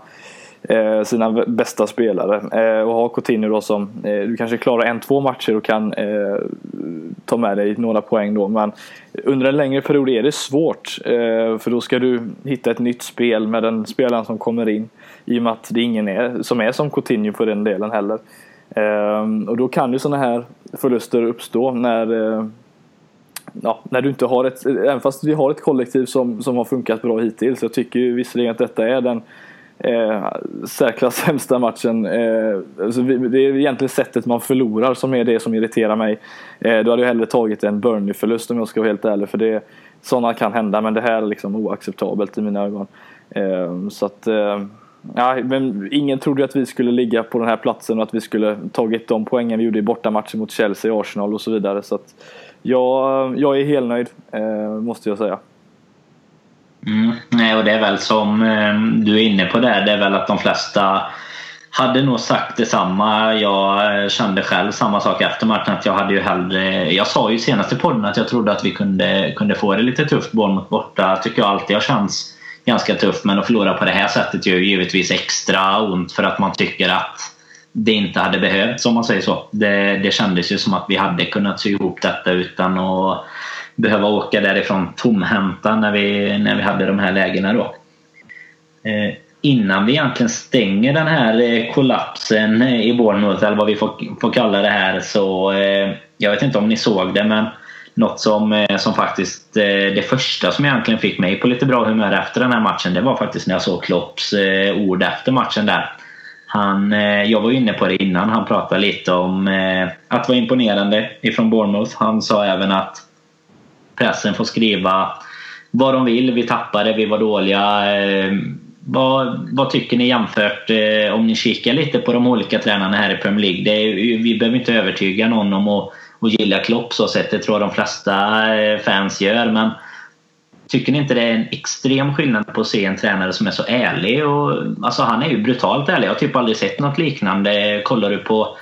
eh, sina bästa spelare. Eh, och har Coutinho då som, eh, du kanske klarar en, två matcher och kan eh, ta med dig några poäng då. Men under en längre period är det svårt. Eh, för då ska du hitta ett nytt spel med den spelaren som kommer in. I och med att det är ingen är, som är som Coutinho på den delen heller. Ehm, och då kan ju sådana här förluster uppstå när eh, ja, när du inte har ett, även fast vi har ett kollektiv som, som har funkat bra hittills. Jag tycker ju visserligen att detta är den eh, särklass [laughs] sämsta matchen. Eh, alltså det är egentligen sättet man förlorar som är det som irriterar mig. Eh, då hade jag hellre tagit en Burnley-förlust om jag ska vara helt ärlig. För det, sådana kan hända men det här är liksom oacceptabelt i mina ögon. Eh, så att eh, Ja, men ingen trodde att vi skulle ligga på den här platsen och att vi skulle tagit de poängen vi gjorde i bortamatchen mot Chelsea, Arsenal och så vidare. Så att, jag, jag är helnöjd, eh, måste jag säga. Mm. Nej, och det är väl som eh, du är inne på där, det är väl att de flesta hade nog sagt detsamma. Jag eh, kände själv samma sak efter matchen. Att jag, hade ju hellre, jag sa ju senast i podden att jag trodde att vi kunde, kunde få det lite tufft mot borta. tycker jag alltid har känts ganska tufft. Men att förlora på det här sättet gör ju givetvis extra ont för att man tycker att det inte hade behövts om man säger så. Det, det kändes ju som att vi hade kunnat sy ihop detta utan att behöva åka därifrån tomhänta när vi, när vi hade de här lägena då. Eh, innan vi egentligen stänger den här eh, kollapsen eh, i Bournemouth eller vad vi får, får kalla det här så eh, jag vet inte om ni såg det men något som, eh, som faktiskt det första som egentligen fick mig på lite bra humör efter den här matchen det var faktiskt när jag såg Klopps ord efter matchen där. Han, eh, jag var inne på det innan. Han pratade lite om eh, att vara imponerande ifrån Bournemouth. Han sa även att pressen får skriva vad de vill. Vi tappade, vi var dåliga. Eh, vad, vad tycker ni jämfört om ni kikar lite på de olika tränarna här i Premier League? Är, vi behöver inte övertyga någon om att, att gilla Klopp så sett. Det tror jag de flesta fans gör. Men Tycker ni inte det är en extrem skillnad på att se en tränare som är så ärlig? Och, alltså han är ju brutalt ärlig. Jag har typ aldrig sett något liknande. Kollar du på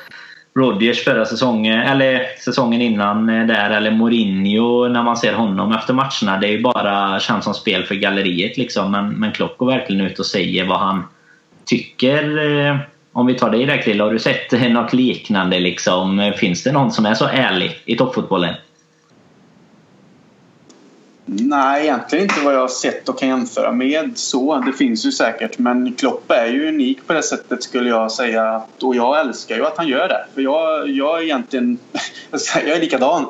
Rodgers förra säsongen, eller säsongen innan eh, där, eller Mourinho när man ser honom efter matcherna. Det är ju bara känns som spel för galleriet liksom. Men, men Klopp går verkligen ut och säger vad han tycker. Eh, om vi tar dig där Krille, har du sett [laughs] något liknande liksom? Finns det någon som är så ärlig i toppfotbollen? Nej, egentligen inte vad jag har sett och kan jämföra med så. Det finns ju säkert. Men Klopp är ju unik på det sättet skulle jag säga. Och jag älskar ju att han gör det. För jag, jag är egentligen... [laughs] Jag är likadan.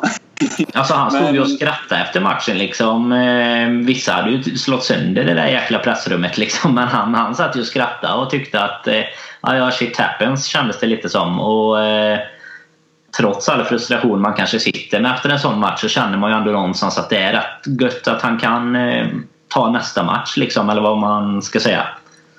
Alltså han stod ju och skrattade efter matchen liksom. Eh, vissa hade ju slått sönder det där jäkla pressrummet [laughs] liksom. Men han, han satt ju och skrattade och tyckte att eh, ja, shit happens kändes det lite som. Och eh, trots all frustration man kanske sitter med efter en sån match så känner man ju ändå någonstans att det är rätt gött att han kan eh, ta nästa match liksom, eller vad man ska säga.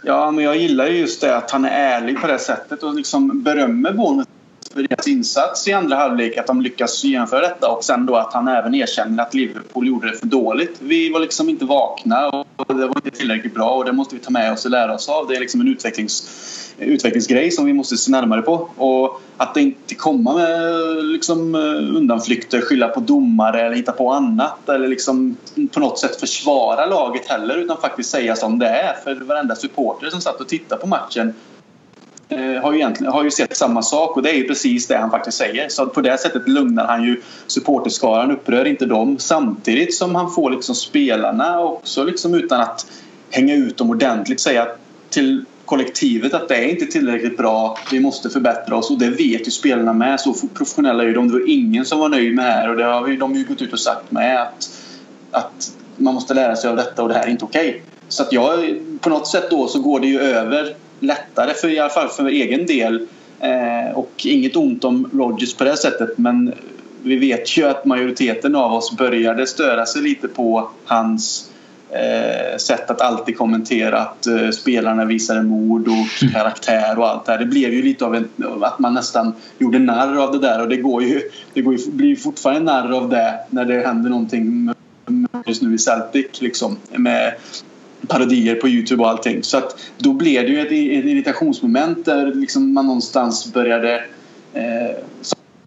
Ja, men jag gillar ju just det att han är ärlig på det sättet och liksom berömmer Bournemouth för deras insats i andra halvlek, att de lyckas genomföra detta och sen då att han även erkänner att Liverpool gjorde det för dåligt. Vi var liksom inte vakna och det var inte tillräckligt bra och det måste vi ta med oss och lära oss av. Det är liksom en utvecklings utvecklingsgrej som vi måste se närmare på. Och att inte komma med liksom, eh, undanflykter, skylla på domare eller hitta på annat eller liksom på något sätt försvara laget heller utan faktiskt säga som det är. För varenda supporter som satt och tittade på matchen eh, har ju, egentligen, har ju sett samma sak och det är ju precis det han faktiskt säger. Så på det sättet lugnar han ju supporterskaran, upprör inte dem samtidigt som han får liksom spelarna också liksom utan att hänga ut dem ordentligt säga till kollektivet att det är inte tillräckligt bra. Vi måste förbättra oss och det vet ju spelarna med. Så professionella är de. Det var ingen som var nöjd med det här och det har de ju gått ut och sagt med att, att man måste lära sig av detta och det här är inte okej. Okay. Så att jag, på något sätt då så går det ju över lättare för i alla fall för egen del. Eh, och inget ont om Rogers på det sättet men vi vet ju att majoriteten av oss började störa sig lite på hans sätt att alltid kommentera att eh, spelarna visade mod och mm. karaktär och allt det här. Det blev ju lite av en, att man nästan gjorde narr av det där och det går ju, det går ju, blir fortfarande narr av det när det händer någonting just nu i Celtic liksom med parodier på Youtube och allting. Så att då blev det ju ett, ett irritationsmoment där liksom man någonstans började eh,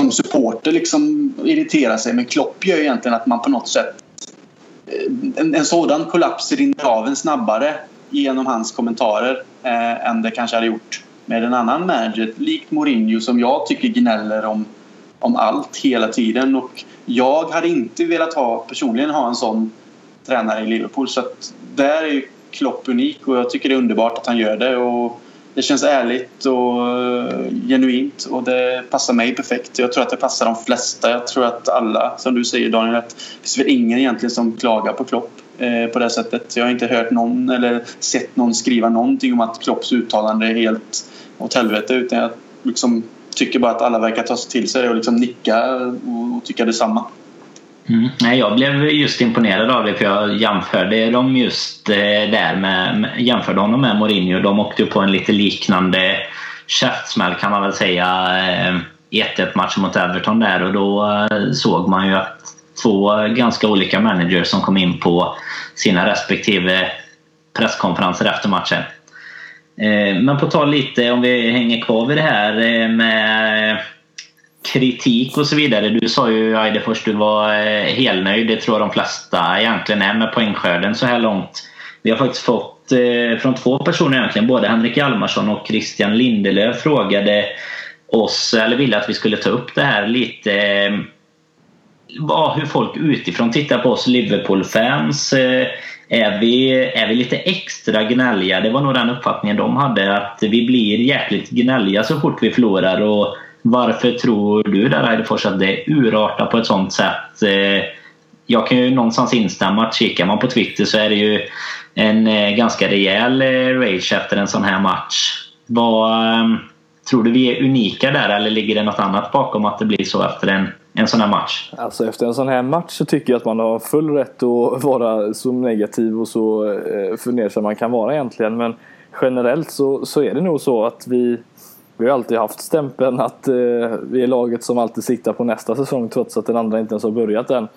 som supporter liksom irritera sig. Men Klopp gör ju egentligen att man på något sätt en, en sådan kollaps rinner av en snabbare genom hans kommentarer eh, än det kanske hade gjort med en annan manager, likt Mourinho som jag tycker gnäller om, om allt hela tiden. Och jag hade inte velat ha, personligen ha en sån tränare i Liverpool. Så att där är Klopp unik och jag tycker det är underbart att han gör det. Och det känns ärligt och eh, genuint och det passar mig perfekt. Jag tror att det passar de flesta. Jag tror att alla, som du säger Daniel, att det finns väl ingen egentligen som klagar på Klopp eh, på det sättet. Jag har inte hört någon eller sett någon skriva någonting om att Klopps uttalande är helt åt helvete utan jag liksom tycker bara att alla verkar ta sig till sig och liksom nicka och tycka detsamma. Mm. Nej, jag blev just imponerad av det för jag jämförde dem just eh, där med, jämförde honom med Mourinho. De åkte på en lite liknande käftsmäll kan man väl säga i 1-1 matchen mot Everton där och då eh, såg man ju att två ganska olika managers som kom in på sina respektive presskonferenser efter matchen. Eh, men på tal lite om vi hänger kvar vid det här med kritik och så vidare. Du sa ju Eidefors du var eh, helnöjd. Det tror jag de flesta egentligen är med poängskörden så här långt. Vi har faktiskt fått eh, från två personer egentligen, både Henrik Almarsson och Christian Lindelöf frågade oss, eller ville att vi skulle ta upp det här lite eh, ja, hur folk utifrån tittar på oss Liverpool-fans. Är vi, är vi lite extra gnälliga? Det var nog den uppfattningen de hade, att vi blir jäkligt gnälliga så fort vi förlorar. Och varför tror du där Eidefors att det urartar på ett sånt sätt? Eh, jag kan ju någonstans instämma att kikar man på Twitter så är det ju en eh, ganska rejäl eh, rage efter en sån här match. Vad, tror du vi är unika där eller ligger det något annat bakom att det blir så efter en, en sån här match? Alltså efter en sån här match så tycker jag att man har full rätt att [laughs] vara så negativ och så fundersam man kan vara egentligen. Men generellt så, så är det nog så att vi vi har alltid haft stämpeln att eh, vi är laget som alltid siktar på nästa säsong trots att den andra inte ens har börjat än.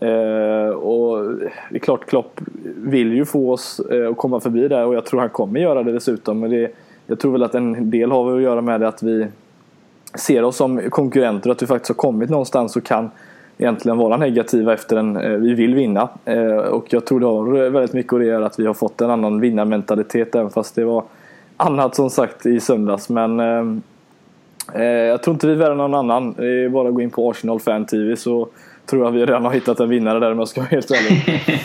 Eh, och det är klart Klopp vill ju få oss eh, att komma förbi där och jag tror han kommer göra det dessutom. Men det, jag tror väl att en del har att göra med det att vi ser oss som konkurrenter och att vi faktiskt har kommit någonstans och kan egentligen vara negativa efter en eh, vi vill vinna. Eh, och jag tror det har väldigt mycket att göra att vi har fått en annan vinnarmentalitet även fast det var annat som sagt i söndags. Men eh, eh jag tror inte vi är värre än någon annan. Det är bara att gå in på Arsenal Fan TV så tror jag vi redan har hittat en vinnare där om jag ska vara helt ärlig. [laughs]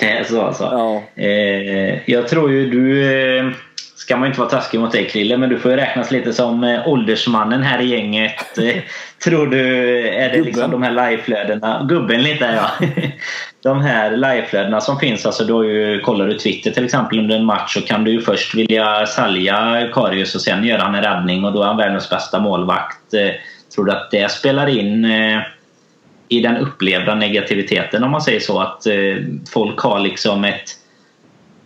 det är så alltså? Ja. Eh, jag tror ju du eh, ska man inte vara taskig mot dig Krille, men du får ju räknas lite som eh, åldersmannen här i gänget. [laughs] Eh, tror du, är det liksom de här liveflödena, gubben lite ja. [laughs] De här liveflödena som finns, alltså då ju, kollar du Twitter till exempel under en match så kan du ju först vilja sälja Karius och sen gör han en räddning och då är han världens bästa målvakt. Eh, tror du att det spelar in i den upplevda negativiteten om man säger så? Att folk har liksom ett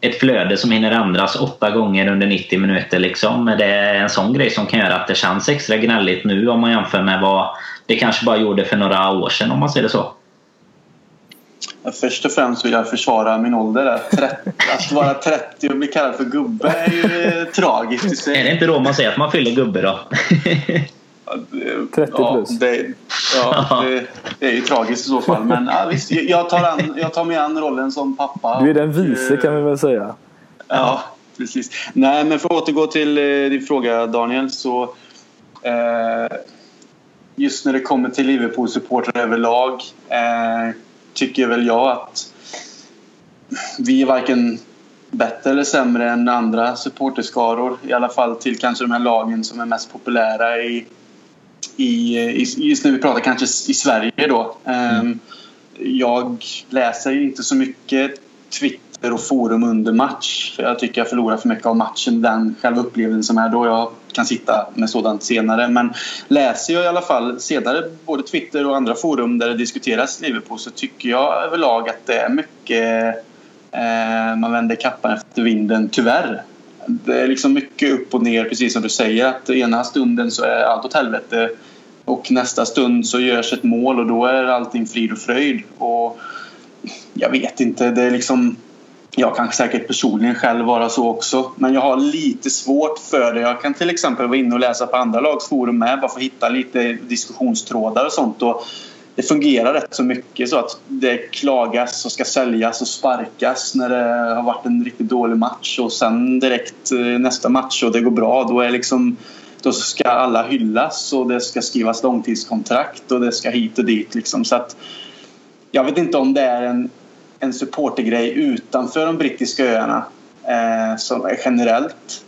ett flöde som hinner ändras åtta gånger under 90 minuter. Liksom. Det är en sån grej som kan göra att det känns extra gnälligt nu om man jämför med vad det kanske bara gjorde för några år sedan om man ser det så. Först och främst vill jag försvara min ålder. Att vara 30 och bli kallad för gubbe är ju tragiskt i sig. Är det inte då man säger att man fyller gubbe då? [laughs] 30 ja, plus. Det, ja, [laughs] det, det, är ju tragiskt i så fall. Men ja, visst, jag, tar an, jag tar mig an rollen som pappa. Du är den vise kan vi väl säga. Ja, precis. Nej, men för att återgå till eh, din fråga Daniel. så eh, Just när det kommer till Liverpool-supportrar överlag eh, tycker väl jag att vi är varken bättre eller sämre än andra supporterskaror. I alla fall till kanske de här lagen som är mest populära i i, just när vi pratar kanske i Sverige då. Mm. Jag läser inte så mycket Twitter och forum under match. För jag tycker jag förlorar för mycket av matchen, den själva upplevelsen som är då. Jag kan sitta med sådant senare. Men läser jag i alla fall senare både Twitter och andra forum där det diskuteras Liverpool så tycker jag överlag att det är mycket eh, man vänder kappan efter vinden, tyvärr det är liksom mycket upp och ner, precis som du säger. Att ena stunden så är allt åt helvete och nästa stund så görs ett mål och då är allting frid och fröjd. Och jag vet inte, det är liksom... Jag kan säkert personligen själv vara så också. Men jag har lite svårt för det. Jag kan till exempel vara inne och läsa på andra lags forum med bara för att hitta lite diskussionstrådar och sånt. Och det fungerar rätt så mycket så att det klagas och ska säljas och sparkas när det har varit en riktigt dålig match och sen direkt eh, nästa match och det går bra då är liksom då ska alla hyllas och det ska skrivas långtidskontrakt och det ska hit och dit liksom så att jag vet inte om det är en, en supportergrej utanför de brittiska öarna eh, som är generellt.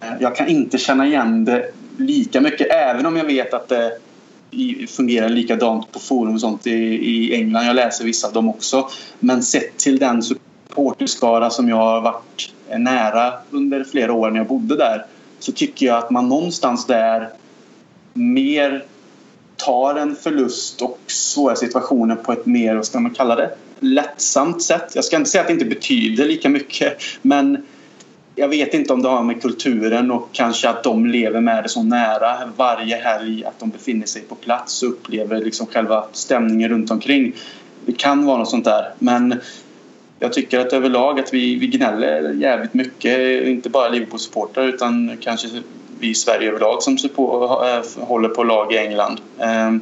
Eh, jag kan inte känna igen det lika mycket även om jag vet att det fungerar likadant på forum och sånt i, i England. Jag läser vissa av dem också. Men sett till den supporterskara som jag har varit nära under flera år när jag bodde där så tycker jag att man någonstans där mer tar en förlust och svåra situationer på ett mer, vad ska man kalla det, lättsamt sätt. Jag ska inte säga att det inte betyder lika mycket men jag vet inte om det har med kulturen och kanske att de lever med det så nära varje helg att de befinner sig på plats och upplever liksom själva stämningen runt omkring. Det kan vara något sånt där men jag tycker att överlag att vi, vi gnäller jävligt mycket, inte bara Liverpool-supportrar utan kanske vi i Sverige överlag som eh, håller på lag i England. Ehm,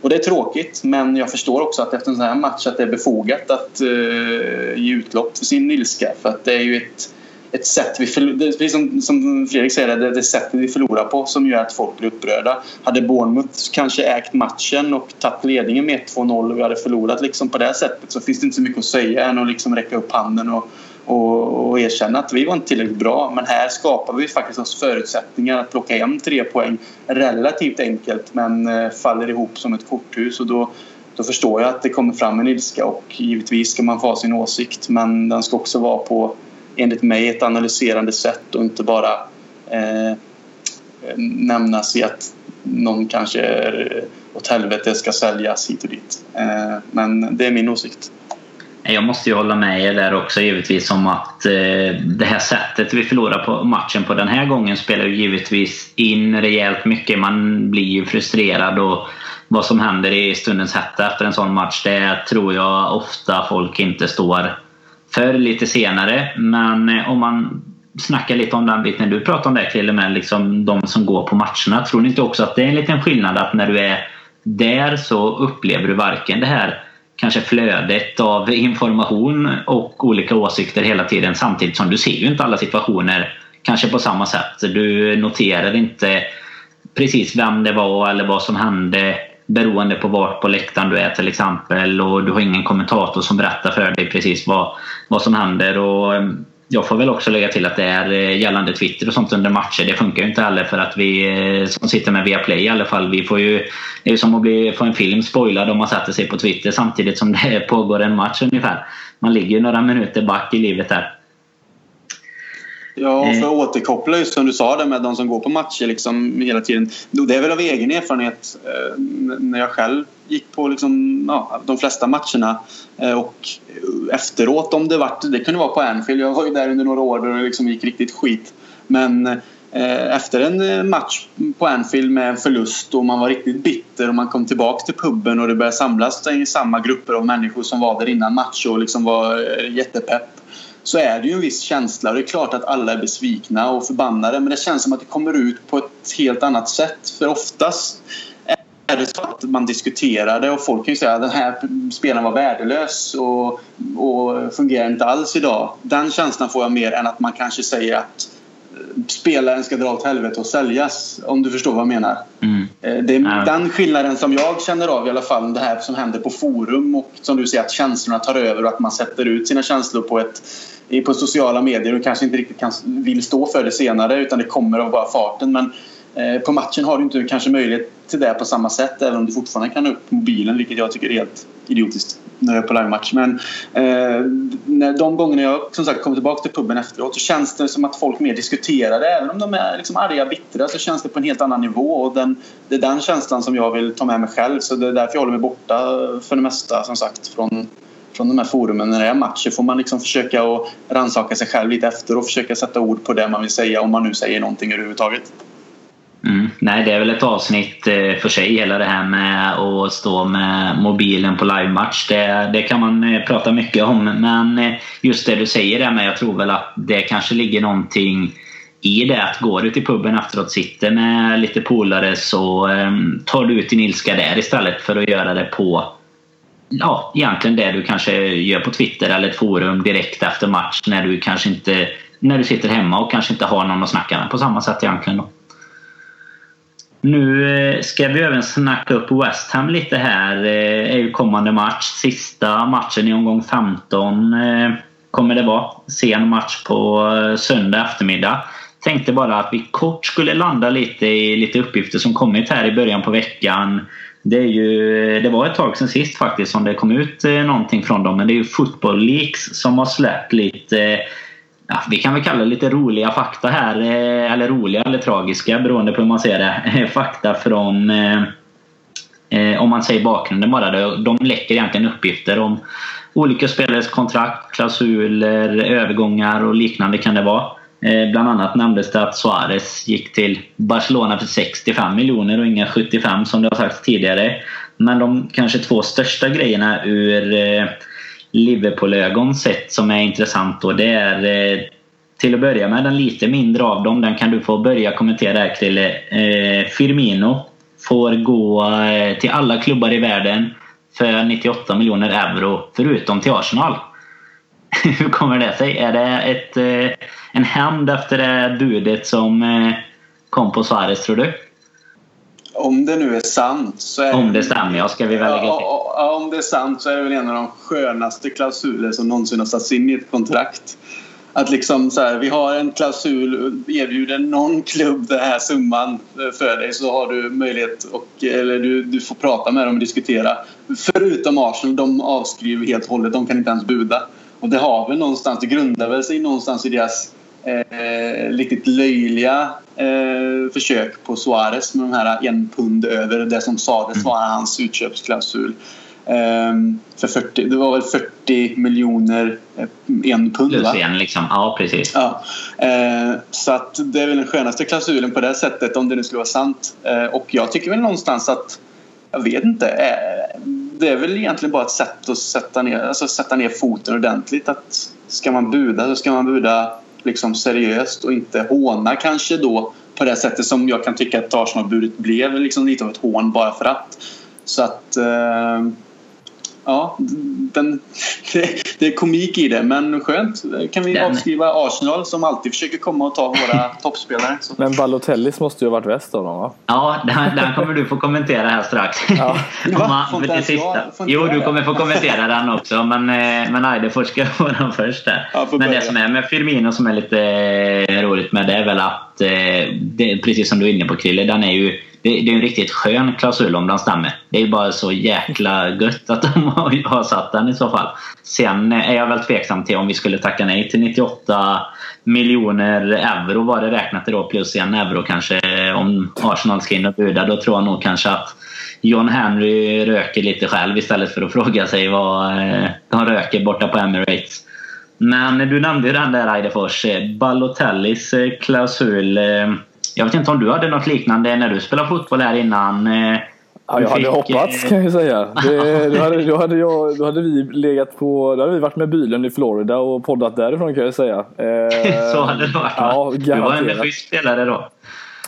och det är tråkigt men jag förstår också att efter en sån här match att det är befogat att eh, ge utlopp för sin ilska för att det är ju ett ett sätt vi förlorar, precis som, som Fredrik säger, det, det sättet vi förlorar på som gör att folk blir upprörda. Hade Bournemouth kanske ägt matchen och tagit ledningen med 1-2-0 och vi hade förlorat liksom på det sättet så finns det inte så mycket att säga än att liksom räcka upp handen och, och, och erkänna att vi var inte tillräckligt bra. Men här skapar vi faktiskt oss förutsättningar att plocka hem tre poäng relativt enkelt men eh, faller ihop som ett korthus och då då förstår jag att det kommer fram en ilska och givetvis ska man få ha sin åsikt men den ska också vara på enligt mig ett analyserande sätt och inte bara eh, nämnas i att någon kanske är åt helvete ska säljas hit och dit. Eh, men det är min åsikt. Jag måste ju hålla med er där också givetvis om att eh, det här sättet vi förlorar på matchen på den här gången spelar ju givetvis in rejält mycket. Man blir ju frustrerad och vad som händer i stundens hetta efter en sån match det tror jag ofta folk inte står förr lite senare. Men eh, om man snackar lite om den biten du pratade om där Krille med liksom de som går på matcherna. Tror ni inte också att det är en liten skillnad att när du är där så upplever du varken det här kanske flödet av information och olika åsikter hela tiden samtidigt som du ser ju inte alla situationer kanske på samma sätt. Du noterar inte precis vem det var eller vad som hände beroende på vart på läktaren du är till exempel och du har ingen kommentator som berättar för dig precis vad, vad som händer. Och eh, jag får väl också lägga till att det är eh, gällande Twitter och sånt under matcher. Det funkar ju inte heller för att vi eh, som sitter med Viaplay i alla fall. Vi får ju, det är ju som att bli, få en film spoilad om man sätter sig på Twitter samtidigt som det [laughs] pågår en match ungefär. Man ligger ju några minuter back i livet där. Ja, för att eh. återkoppla just som du sa det med de som går på matcher liksom hela tiden. Det är väl av egen erfarenhet när jag själv gick på liksom, ja, de flesta matcherna och efteråt om det vart, det kunde vara på Anfield. Jag var ju där under några år då det liksom gick riktigt skit. Men eh, efter en eh, match på Anfield med en förlust och man var riktigt bitter och man kom tillbaka till puben och det började samlas i samma grupper av människor som var där innan match och liksom var eh, jättepepp så är det ju en viss känsla. och Det är klart att alla är besvikna och förbannade men det känns som att det kommer ut på ett helt annat sätt. För oftast är det så att man diskuterar det och folk kan ju säga att den här spelaren var värdelös och, och fungerar inte alls idag. Den känslan får jag mer än att man kanske säger att spelaren ska dra åt helvete och säljas. Om du förstår vad jag menar. Mm. Eh, det är mm. den skillnaden som jag känner av i alla fall. Det här som händer på forum och som du säger att känslorna tar över och att man sätter ut sina känslor på ett på sociala medier och kanske inte riktigt kan, vill stå för det senare utan det kommer av bara farten. Men Eh, på matchen har du inte kanske möjlighet till det på samma sätt även om du fortfarande kan upp mobilen vilket jag tycker är helt idiotiskt på livematch. Men eh, när de gångerna jag som sagt kommer tillbaka till puben efteråt så känns det som att folk mer diskuterar det. Även om de är liksom arga, bittra så känns det på en helt annan nivå och den, det är den känslan som jag vill ta med mig själv så det är därför jag håller mig borta för det mesta som sagt från från de här forumen när det är matcher får man liksom försöka att rannsaka sig själv lite efter och försöka sätta ord på det man vill säga om man nu säger någonting överhuvudtaget. Mm. Nej, det är väl ett avsnitt eh, för sig hela det här med att stå med mobilen på livematch. Det, det kan man eh, prata mycket om. Men eh, just det du säger där med, jag tror väl att det kanske ligger någonting i det att går du till puben efteråt, sitter med lite polare så ehm, tar du ut din ilska där istället för att göra det på ja, egentligen det du kanske gör på Twitter eller ett forum direkt efter match när du kanske inte när du sitter hemma och kanske inte har någon att snacka med på samma sätt egentligen. Då. Nu eh, ska vi även snacka upp West Ham lite här. Det är ju kommande match. Sista matchen i omgång 15 eh, kommer det vara. Sen match på söndag eftermiddag. Tänkte bara att vi kort skulle landa lite i lite uppgifter som kommit här i början på veckan. Det, är ju, det var ett tag sedan sist faktiskt som det kom ut någonting från dem. Men det är ju Football Leaks som har släppt lite ja, vi kan väl kalla det lite roliga fakta här. Eh, eller roliga eller tragiska beroende på hur man ser det. Eh, fakta från eh, om man säger bakgrunden bara. De läcker egentligen uppgifter om olika spelares kontrakt, klausuler, övergångar och liknande kan det vara. Bland annat nämndes det att Suarez gick till Barcelona för 65 miljoner och inga 75 som det har sagts tidigare. Men de kanske två största grejerna ur Liverpool-ögon sett som är intressant då det är eh, till att börja med den lite mindre av dem. Den kan du få börja kommentera här Krille. Eh, Firmino får gå eh, till alla klubbar i världen för 98 miljoner euro förutom till Arsenal. [laughs] Hur kommer det sig? Är det ett, eh, en hämnd efter det budet som eh, kom på Suarez tror du? Om det nu är sant så är Om det stämmer, ja. Ska vi väl lägga till. Ja, om det är sant så är det väl en av de skönaste klausuler som någonsin har satts in i ett kontrakt. Att liksom så här, vi har en klausul, erbjuder någon klubb den här summan för dig så har du möjlighet och, eller du, du får prata med dem och diskutera. Förutom Arsenal, de avskriver helt och hållet, de kan inte ens buda. Och det har väl någonstans, det grundar väl sig någonstans i deras eh, riktigt löjliga eh, försök på Suarez med de här en pund över det som sades mm. vara hans utköpsklausul. Eh, för 40, det var väl 40 miljoner eh, en pund. Plus va? en liksom. Ja, precis. Ja. Eh, så att det är väl den skönaste klausulen på det sättet om det nu skulle vara sant. Eh, och jag tycker väl någonstans att jag vet inte. Eh, det är väl egentligen bara ett sätt att sätta ner, alltså sätta ner foten ordentligt. Att ska man buda så ska man buda liksom seriöst och inte håna kanske då på det sättet som jag kan tycka att Arsenalbudet blev liksom lite av ett hån bara för att. Så att eh, Ja, den, [laughs] det, det är komik i det, men skönt. Kan vi Den- avskriva Arsenal som alltid försöker komma och ta våra [laughs] toppspelare. Så. Men Balotellis måste ju ha varit väst av dem va? Ja, den, den kommer du få kommentera här strax. [laughs] Ja. Va? man- det sista. jag- Jo, du det? kommer få kommentera den också. Men, eh, men Eidefors ska få den först där. Ja, men det börja. som är med Firmino som är lite eh, roligt med det är väl att, eh, det, precis som du är inne på Krille, den är ju det, det är en riktigt skön klausul om den stämmer. Det är ju bara så jäkla gött att de har, har satt den i så fall. Sen är jag väl tveksam till om vi skulle tacka nej till 98 miljoner euro var det räknat till då plus en euro kanske om Arsenal ska in och buda. Då tror jag nog kanske att John Henry röker lite själv istället för att fråga sig vad eh, de röker borta på Emirates. Men du nämnde ju den där Eidefors. Eh, Balotellis eh, klausul. Jag vet inte om du hade något liknande när du spelade fotboll här innan. eh, Ja, jag hade hoppats eh, kan jag säga. Det, [laughs] då, hade, då, hade jag, då hade vi legat på... Då hade vi varit med bilen i Florida och poddat därifrån kan jag säga. Eh, [laughs] Så hade det varit va? Ja, du var en schysst spelare då.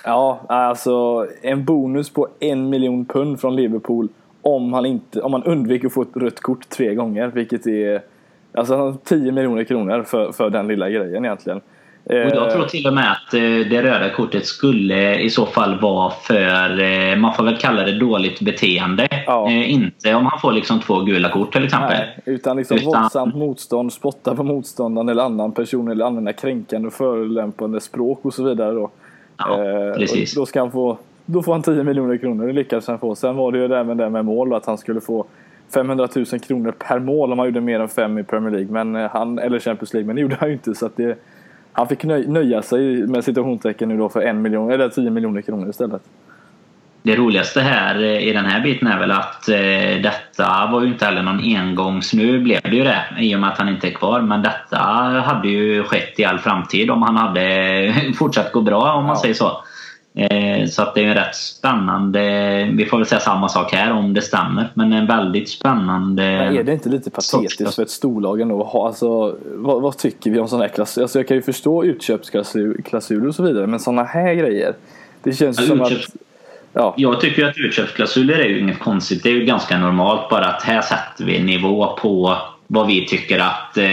Ja, alltså en bonus på en miljon pund från Liverpool om han, inte, om han undviker att få ett rött kort tre gånger. Vilket är alltså 10 miljoner kronor för, för den lilla grejen egentligen. Och jag Eh, tror till och med att eh, det röda kortet skulle i så fall vara för, eh, man får väl kalla det dåligt beteende. Ja. Inte om han får liksom två gula kort till exempel. Nej, utan liksom Utan- våldsamt motstånd, spotta på motståndaren eller annan person eller använda kränkande och förolämpande språk och så vidare. Då. Ja, Eh, precis. Då, ska han få, då får han 10 miljoner kronor, det lyckades han få. Sen var det ju även det med mål, att han skulle få 500 000 kronor per mål om han gjorde mer än fem i Premier League. Men han, eller Champions League, men det gjorde han ju inte. Så det, han fick nöj, nöja sig med situationstecken nu då för en miljon, eller 10 miljoner kronor istället. Det roligaste här eh, i den här biten är väl att eh, detta var ju inte heller någon engångs... Nu blev det ju det i och med att han inte är kvar. Men detta hade ju skett i all framtid om han hade fortsatt gå bra om man Ja. säger så. Eh, Så att det är rätt spännande. Vi får väl säga samma sak här om det stämmer. Men en väldigt spännande... Men är det inte lite patetiskt för ett storlag ändå att ha, alltså, vad, vad tycker vi om sådana här klausuler? Alltså jag kan ju förstå utköpsklausuler och så vidare, men sådana här grejer. Det känns ju Ja, som att... utköps- Ja, Jag tycker att utköpsklausuler är ju inget konstigt. Det är ju ganska normalt bara att här sätter vi nivå på vad vi tycker att eh,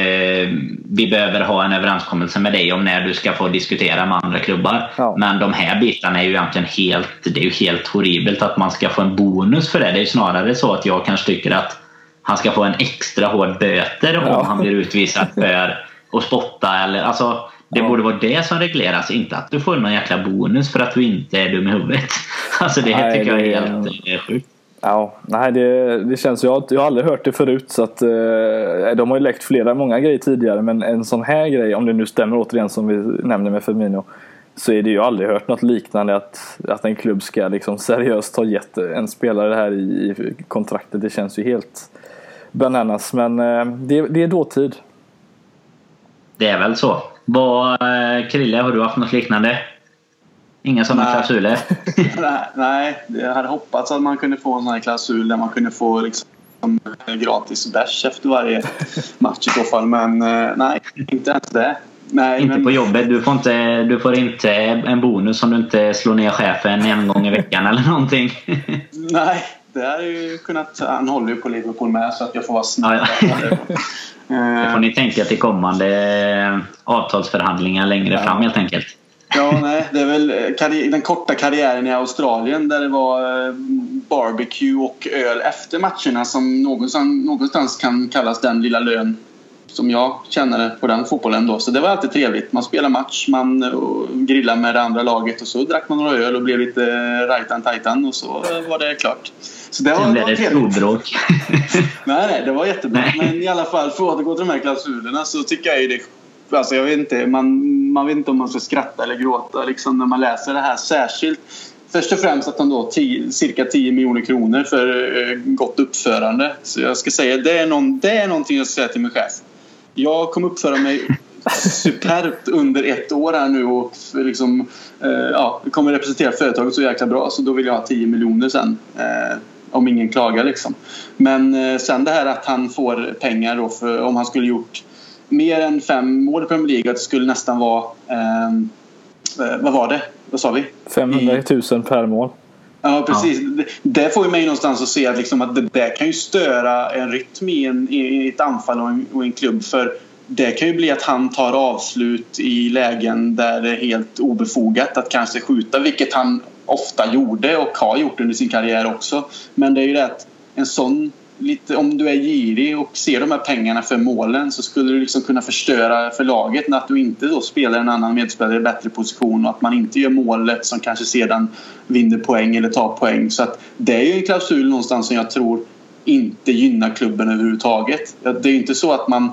vi behöver ha en överenskommelse med dig om när du ska få diskutera med andra klubbar. Ja. Men de här bitarna är ju egentligen helt, det är ju helt horribelt att man ska få en bonus för det. Det är ju snarare så att jag kanske tycker att han ska få en extra hård böter om Ja. han blir utvisad [laughs] för att spotta eller alltså det Ja. borde vara det som regleras, inte att du får någon jäkla bonus för att du inte är dum i huvudet. [laughs] Alltså det Nej, tycker jag är helt eh, sjukt ja nej det, det känns jag, jag har aldrig hört det förut så att eh, de har ju läckt flera, många grejer tidigare men en sån här grej, om det nu stämmer återigen som vi nämnde med Firmino så är det ju aldrig hört något liknande att, att en klubb ska liksom seriöst ha gett en spelare det här i, i kontraktet. Det känns ju helt bananas men eh, det, det är dåtid. Det är väl så. Vad, eh, Krille, har du haft något liknande? Inga sådana Nej. klausuler? [laughs] Nej, nej, jag hade hoppats att man kunde få en sån här klausul där man kunde få liksom gratis bärs efter varje match i så fall. Men eh, nej, inte ens det. Nej, inte men, på jobbet. Du får inte, du får inte en bonus om du inte slår ner chefen en gång i veckan eller någonting. [laughs] Nej, det hade ju kunnat... Han håller ju på Liverpool med så att jag får vara snäll. Ja, [laughs] Det Eh, får ni tänka till kommande avtalsförhandlingar längre fram helt enkelt. Ja, nej, det är väl eh, karri- den korta karriären i Australien där det var eh, barbecue och öl efter matcherna som någonstans, någonstans kan kallas den lilla lön som jag tjänade på den fotbollen då. Så det var alltid trevligt. Man spelade match, man eh, grillade med det andra laget och så drack man några öl och blev lite rajtan tajtan och så var det klart. Så det var, Sen blev det storbråk. [laughs] Nej, nej, det var jättebra. Nej. Men i alla fall, för att återgå till de här klausulerna så tycker jag ju det... Alltså jag vet inte, man, man vet inte om man ska skratta eller gråta liksom när man läser det här. Särskilt först och främst att han då tio, cirka 10 miljoner kronor för eh, gott uppförande. Så jag ska säga det är, någon, det är någonting jag ska säga till min chef. Jag kommer uppföra mig superbt under ett år här nu och eh, liksom, eh, ja, kommer representera företaget så jäkla bra så då vill jag ha 10 miljoner sen. Eh, om ingen klagar liksom. Men eh, sen det här att han får pengar då för, om han skulle gjort mer än fem mål i Premier League att det skulle nästan vara ehm, eh, vad var det? Vad sa vi? 500 000 per mål. Ja, precis. Ja. Det får ju mig någonstans att se att, liksom att det där kan ju störa en rytm i, en, i ett anfall och en, och en klubb. För det kan ju bli att han tar avslut i lägen där det är helt obefogat att kanske skjuta, vilket han ofta gjorde och har gjort under sin karriär också. Men det är ju det att en sån lite, om du är girig och ser de här pengarna för målen så skulle du liksom kunna förstöra för laget när att du inte då spelar en annan medspelare i bättre position och att man inte gör målet som kanske sedan vinner poäng eller tar poäng. Så att det är ju en klausul någonstans som jag tror inte gynnar klubben överhuvudtaget. Det är ju inte så att man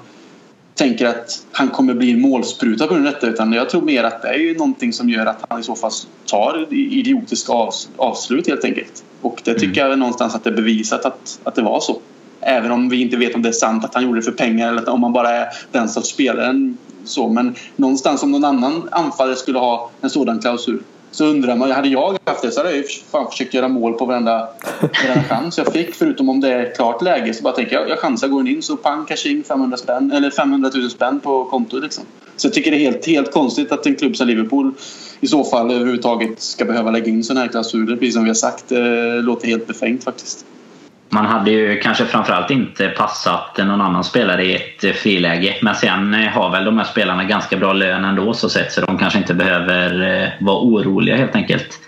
tänker att han kommer bli en målspruta på grund av detta utan jag tror mer att det är ju någonting som gör att han i så fall tar idiotiska avslut helt enkelt. Och det tycker mm. jag någonstans att det är bevisat att, att det var så. Även om vi inte vet om det är sant att han gjorde det för pengar eller om han bara är den sorts spelaren. Så, men någonstans om någon annan anfallare skulle ha en sådan klausul så undrar man, hade jag haft det så hade jag ju fan försökt göra mål på varenda, varenda chans jag fick. Förutom om det är ett klart läge så bara tänker jag, jag chansar, går in så pang, cashing 500 spänn, eller 500 000 spänn på kontot liksom. Så jag tycker det är helt, helt konstigt att en klubb som Liverpool i så fall överhuvudtaget ska behöva lägga in sådana här klausuler. Precis som vi har sagt, det låter helt befängt faktiskt. Man hade ju kanske framförallt inte passat någon annan spelare i ett friläge. Men sen har väl de här spelarna ganska bra lön ändå så sett så de kanske inte behöver eh, vara oroliga helt enkelt.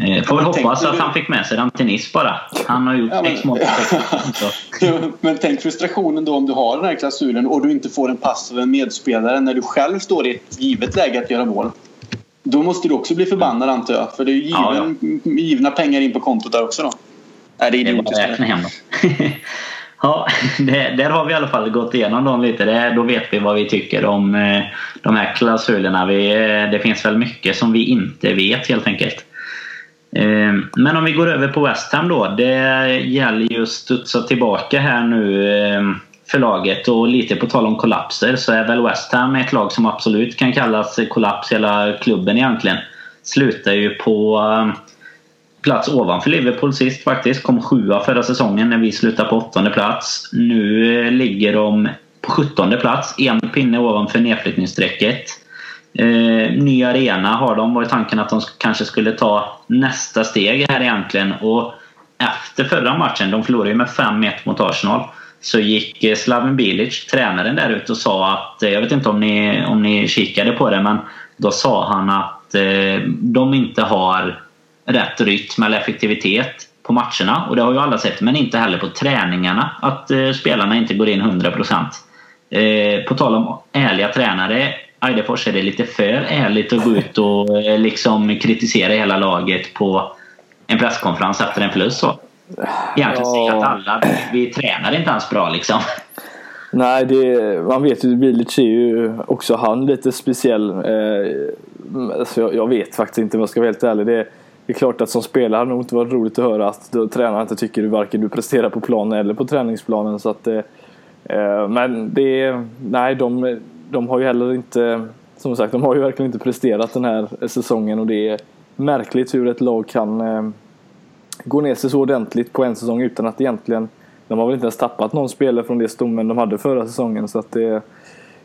Eh, får väl hoppas att han fick med sig den till Nice bara. Han har gjort ja, sex mål ja, [laughs] Men tänk frustrationen då om du har den här klausulen och du inte får en pass av en medspelare när du själv står i ett givet läge att göra mål. Då måste du också bli förbannad antar jag. För det är ju given, ja, givna pengar in på kontot där också då. Nej, det är idiotiskt. dem. [laughs] ja, det, där har vi i alla fall gått igenom dem lite. Det, då vet vi vad vi tycker om eh, de här klausulerna. Vi, eh, det finns väl mycket som vi inte vet helt enkelt. Eh, men om vi går över på West Ham då. Det gäller ju att studsa tillbaka här nu för laget och lite på tal om kollapser så är väl West Ham ett lag som absolut kan kallas kollaps hela klubben egentligen. Slutar ju på plats ovanför Liverpool sist faktiskt. Kom sjua förra säsongen när vi slutade på åttonde plats. Nu eh, ligger de på sjuttonde plats. En pinne ovanför nedflyttningsstrecket. Eh, ny arena har de. var ju tanken att de kanske skulle ta nästa steg här egentligen. Och efter förra matchen, de förlorade ju med 5-1 mot Arsenal. Så gick eh, Slaven Bilic, tränaren där ute och sa att, eh, jag vet inte om ni, om ni kikade på det, men då sa han att eh, de inte har rätt rytm eller effektivitet på matcherna. Och det har ju alla sett. Men inte heller på träningarna. Att eh, spelarna inte går in 100%. Eh, på tal om ärliga tränare. Eidefors är det lite för ärligt att gå ut och eh, liksom kritisera hela laget på en presskonferens efter en förlust. Så. Egentligen säga att alla, vi tränar inte ens bra liksom. Nej, det, man vet ju, Bilic är ju också han lite speciell. Eh, alltså jag, jag, vet faktiskt inte om jag ska vara helt ärlig. Det, det är klart att som spelare hade det nog inte varit roligt att höra att tränaren inte tycker du varken du presterar på planen eller på träningsplanen. Så att, eh, eh men det, nej, de, de har ju heller inte, som sagt, de har ju verkligen inte presterat den här säsongen och det är märkligt hur ett lag kan eh, gå ner sig så ordentligt på en säsong utan att egentligen, de har väl inte ens tappat någon spelare från det stommen de hade förra säsongen. Så att det,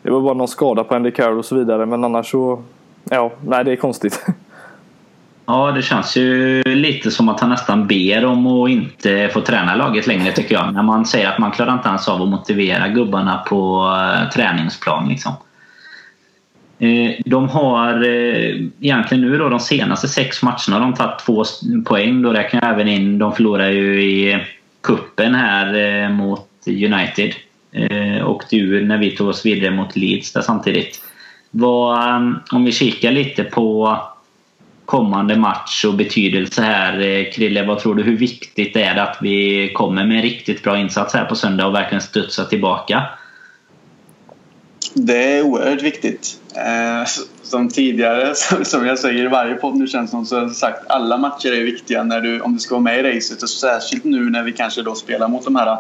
det var bara någon skada på Andy Carroll och så vidare men annars så, ja, nej det är konstigt. [laughs] Ja, det känns ju lite som att han nästan ber om att inte få träna laget längre tycker jag. När man säger att man klarar inte ens av att motivera gubbarna på eh, träningsplan. Liksom. Eh, de har eh, egentligen nu då de senaste sex matcherna de tagit två poäng. Då räknar jag även in, de förlorar ju i kuppen här eh, mot United. Eh, Åkte ur när vi tog oss vidare mot Leeds där samtidigt. Vad, eh, om vi kikar lite på kommande match och betydelse här. Eh, Krille, vad tror du? Hur viktigt är det att vi kommer med en riktigt bra insats här på söndag och verkligen studsar tillbaka? Det är oerhört viktigt. Eh, som tidigare, [laughs] som jag säger i varje podd nu känns som så har sagt alla matcher är viktiga när du, om du ska vara med i racet och särskilt nu när vi kanske då spelar mot de här eh,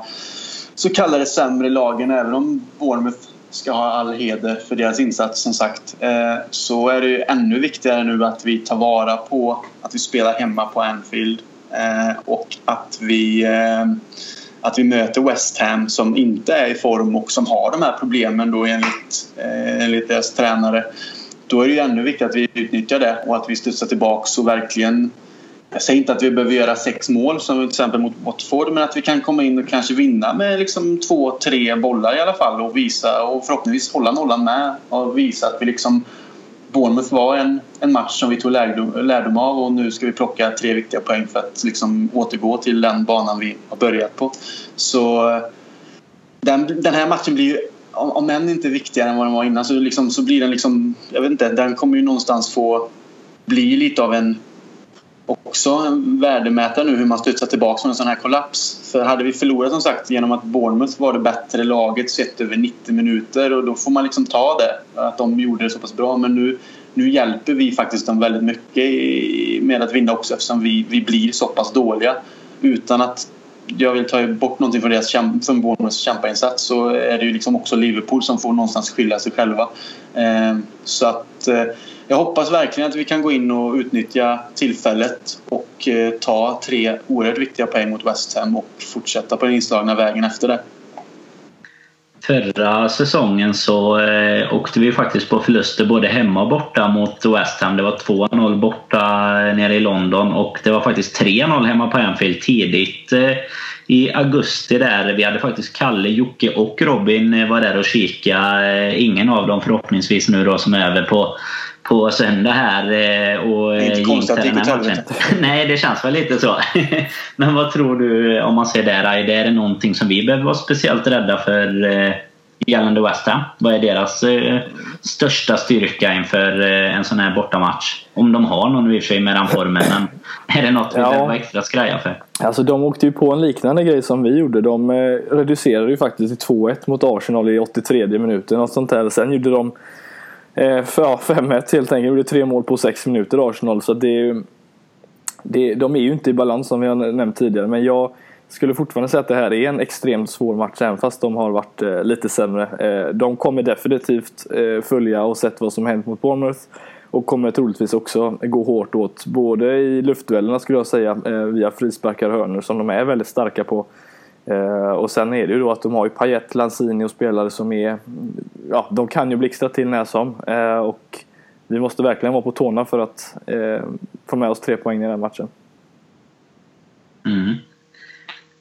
så kallade sämre lagen även om Bournemouth ska ha all heder för deras insats som sagt. Eh, så är det ju ännu viktigare nu att vi tar vara på att vi spelar hemma på Anfield eh, och att vi eh, att vi möter West Ham som inte är i form och som har de här problemen då enligt, enligt deras tränare. Då är det ju ännu viktigare att vi utnyttjar det och att vi studsar tillbaks och verkligen jag säger inte att vi behöver göra sex mål som till exempel mot Watford men att vi kan komma in och kanske vinna med liksom två, tre bollar i alla fall och visa och förhoppningsvis hålla nollan med och visa att vi liksom Bournemouth var en, en match som vi tog lärdom, lärdom av och nu ska vi plocka tre viktiga poäng för att liksom återgå till den banan vi har börjat på. Så den, den här matchen blir ju, om än inte viktigare än vad den var innan, så, liksom, så blir den liksom, jag vet inte, den kommer ju någonstans få bli lite av en också en värdemätare nu hur man studsar tillbaka från en sån här kollaps. För hade vi förlorat som sagt genom att Bournemouth var det bättre laget sett över 90 minuter och då får man liksom ta det. Att de gjorde det så pass bra. Men nu, nu hjälper vi faktiskt dem väldigt mycket med att vinna också eftersom vi, vi blir så pass dåliga. Utan att jag vill ta bort någonting från deras från Bournemouths kämpainsats så är det ju liksom också Liverpool som får någonstans skylla sig själva. Ehm, så att eh, jag hoppas verkligen att vi kan gå in och utnyttja tillfället och eh, ta tre oerhört viktiga poäng mot West Ham och fortsätta på den inslagna vägen efter det. Förra säsongen så eh, åkte vi faktiskt på förluster både hemma och borta mot West Ham. Det var 2-0 borta eh, nere i London och det var faktiskt 3-0 hemma på Anfield tidigt eh, i augusti där. Vi hade faktiskt Kalle, Jocke och Robin eh, var där och kika. Eh, ingen av dem förhoppningsvis nu då som är över på på söndag här. Eh, och det är inte konstigt att det gick åt [laughs] Nej, det känns väl lite så. [laughs] Men vad tror du om man ser där? Är det någonting som vi behöver vara speciellt rädda för eh, gällande West Ham? Vad är deras eh, största styrka inför en sån här bortamatch? Om de har någon i och för sig med den formen. Men [laughs] är det något vi ja. behöver vara extra skraja för? Alltså de åkte ju på en liknande grej som vi gjorde. De reducerade ju faktiskt till 2-1 mot Arsenal i 83 minuten. Och sånt där. Sen gjorde de Eh, Eh, för, ja, 5-1 helt enkelt. Gjorde tre mål på sex minuter Arsenal. Så det, det, de är ju inte i balans som vi har nämnt tidigare. Men jag skulle fortfarande säga att det här är en extremt svår match även fast de har varit eh, lite sämre. Eh, de kommer definitivt eh, följa och sett vad som hänt mot Bournemouth. Och kommer troligtvis också gå hårt åt både i luftduellerna skulle jag säga eh, via frisparkar och hörnor som de är väldigt starka på. Eh, och sen är det ju då att de har ju Payet, Lanzini och spelare som är... Ja, de kan ju blixtra till när som. Eh, och vi måste verkligen vara på tårna för att eh, få med oss tre poäng i den matchen. Mm.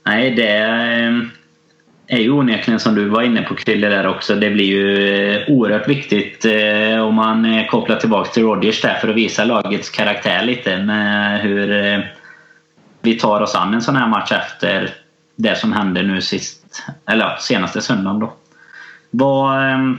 Nej, det eh, är ju onekligen som du var inne på Krille där också. Det blir ju eh, oerhört viktigt eh, om man kopplar tillbaka till Rodgers där för att visa lagets karaktär lite med hur vi tar oss an en sån här match efter det som hände nu sist, eller senaste söndagen då. Vad ehm,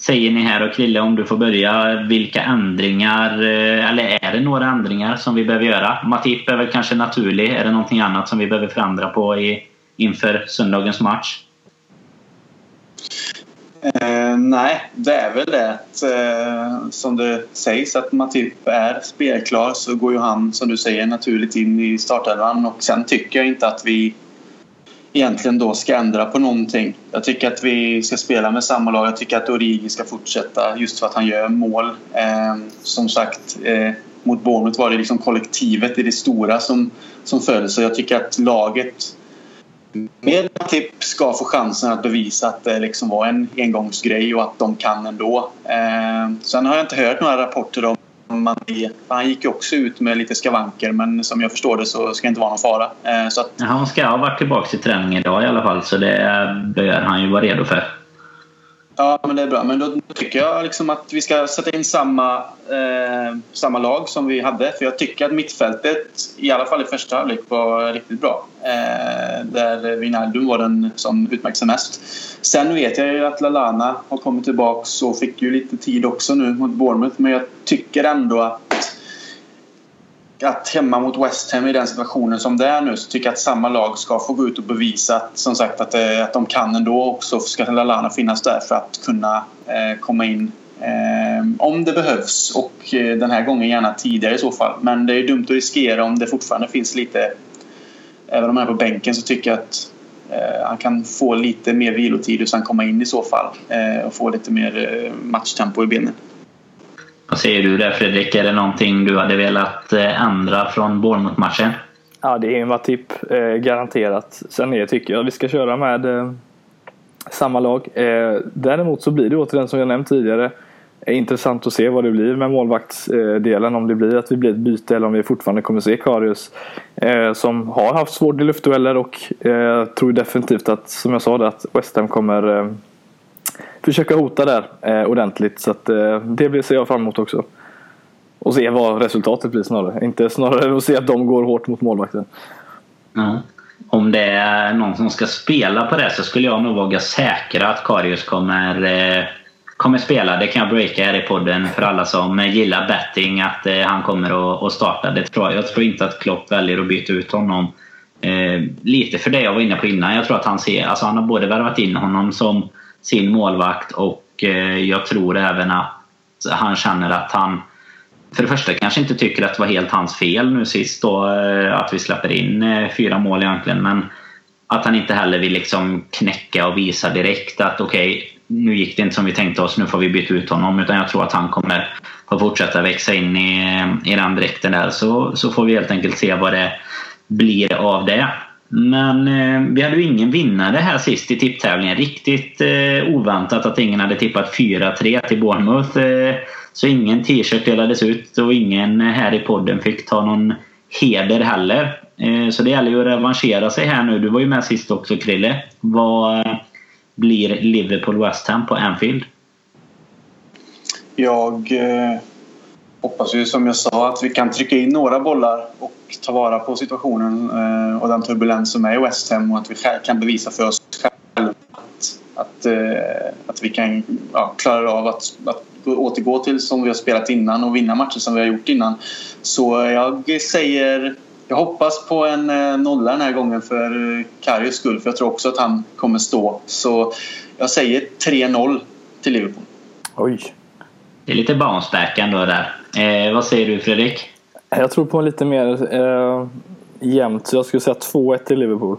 säger ni här och Krille om du får börja. Vilka ändringar, eh, eller är det några ändringar som vi behöver göra? Matip är väl kanske naturlig. Är det någonting annat som vi behöver förändra på i, inför söndagens match? Eh, nej, det är väl det att, eh, som det sägs att Matip är spelklar så går ju han som du säger naturligt in i startelvan och sen tycker jag inte att vi egentligen då ska ändra på någonting. Jag tycker att vi ska spela med samma lag. Jag tycker att Origi ska fortsätta just för att han gör mål. Eh, som sagt, eh, mot Bournemouth var det liksom kollektivet i det stora som, som föll. Så jag tycker att laget med Matip ska få chansen att bevisa att det liksom var en engångsgrej och att de kan ändå. Eh, sen har jag inte hört några rapporter om Mané. Han gick ju också ut med lite skavanker men som jag förstår det så ska det inte vara någon fara. Eh, så att... Han ska ha varit tillbaka i träning idag i alla fall så det bör han ju vara redo för. Ja, men det är bra. Men då tycker jag liksom att vi ska sätta in samma, eh, samma lag som vi hade. För jag tycker att mittfältet, i alla fall i första halvlek, var riktigt bra. Eh, där Wijnaldum var den som utmärkte sig mest. Sen vet jag ju att Lalana har kommit tillbaka och fick ju lite tid också nu mot Bournemouth. Men jag tycker ändå att att hemma mot West Ham i den situationen som det är nu så tycker jag att samma lag ska få gå ut och bevisa att, som sagt, att, eh, att de kan ändå. också ska Lallana finnas där för att kunna eh, komma in eh, om det behövs och eh, den här gången gärna tidigare i så fall. Men det är dumt att riskera om det fortfarande finns lite... Även om han är på bänken så tycker jag att eh, han kan få lite mer vilotid och sen komma in i så fall eh, och få lite mer eh, matchtempo i benen. Vad säger du där Fredrik? Är det någonting du hade velat eh, ändra från Bournemouth-matchen? Ja, det är en Matip eh, garanterat. Sen är, tycker jag vi ska köra med eh, samma lag. Eh, däremot så blir det återigen som jag nämnt tidigare är intressant att se vad det blir med målvaktsdelen. Om det blir att vi blir ett byte eller om vi fortfarande kommer se Karius eh, som har haft svårt i luftdueller och eh, tror definitivt att, som jag sa, att West Ham kommer eh, försöka hota där eh, ordentligt. Så att, eh, det ser jag fram emot också. Och se vad resultatet blir snarare. Inte snarare att se att de går hårt mot målvakten. Mm. Om det är någon som ska spela på det så skulle jag nog våga säkra att Karius kommer, eh, kommer spela. Det kan jag breaka här i podden för alla som gillar betting att eh, han kommer att, starta. Det tror jag. jag tror inte att Klopp väljer att byta ut honom. Eh, lite för det jag var inne på innan. Jag tror att han ser, alltså han har både värvat in honom som sin målvakt och eh, jag tror även att han känner att han för det första kanske inte tycker att det var helt hans fel nu sist då eh, att vi släpper in eh, fyra mål egentligen men att han inte heller vill liksom knäcka och visa direkt att okej okay, nu gick det inte som vi tänkte oss, nu får vi byta ut honom. Utan jag tror att han kommer få fortsätta växa in i, i den dräkten där. Så, så får vi helt enkelt se vad det blir av det. Men eh, vi hade ju ingen vinnare här sist i tipptävlingen. Riktigt eh, oväntat att ingen hade tippat 4-3 till Bournemouth. Eh, så ingen t-shirt delades ut och ingen eh, här i podden fick ta någon heder heller. Eh, så det gäller ju att revanschera sig här nu. Du var ju med sist också Krille. Vad eh, blir Liverpool West Ham på Anfield? Jag eh, hoppas ju som jag sa att vi kan trycka in några bollar och ta vara på situationen eh, och den turbulens som är i West Ham och att vi kan bevisa för oss själva att, att, eh, att vi kan ja, klara av att, att återgå till som vi har spelat innan och vinna matcher som vi har gjort innan. Så jag säger jag hoppas på en eh, nolla den här gången för Karius skull för jag tror också att han kommer stå. Så jag säger 3-0 till Liverpool. Oj. Det är lite bounceback ändå där. Eh, vad säger du Fredrik? Jag tror på en lite mer eh, jämnt. Så jag skulle säga 2-1 till Liverpool.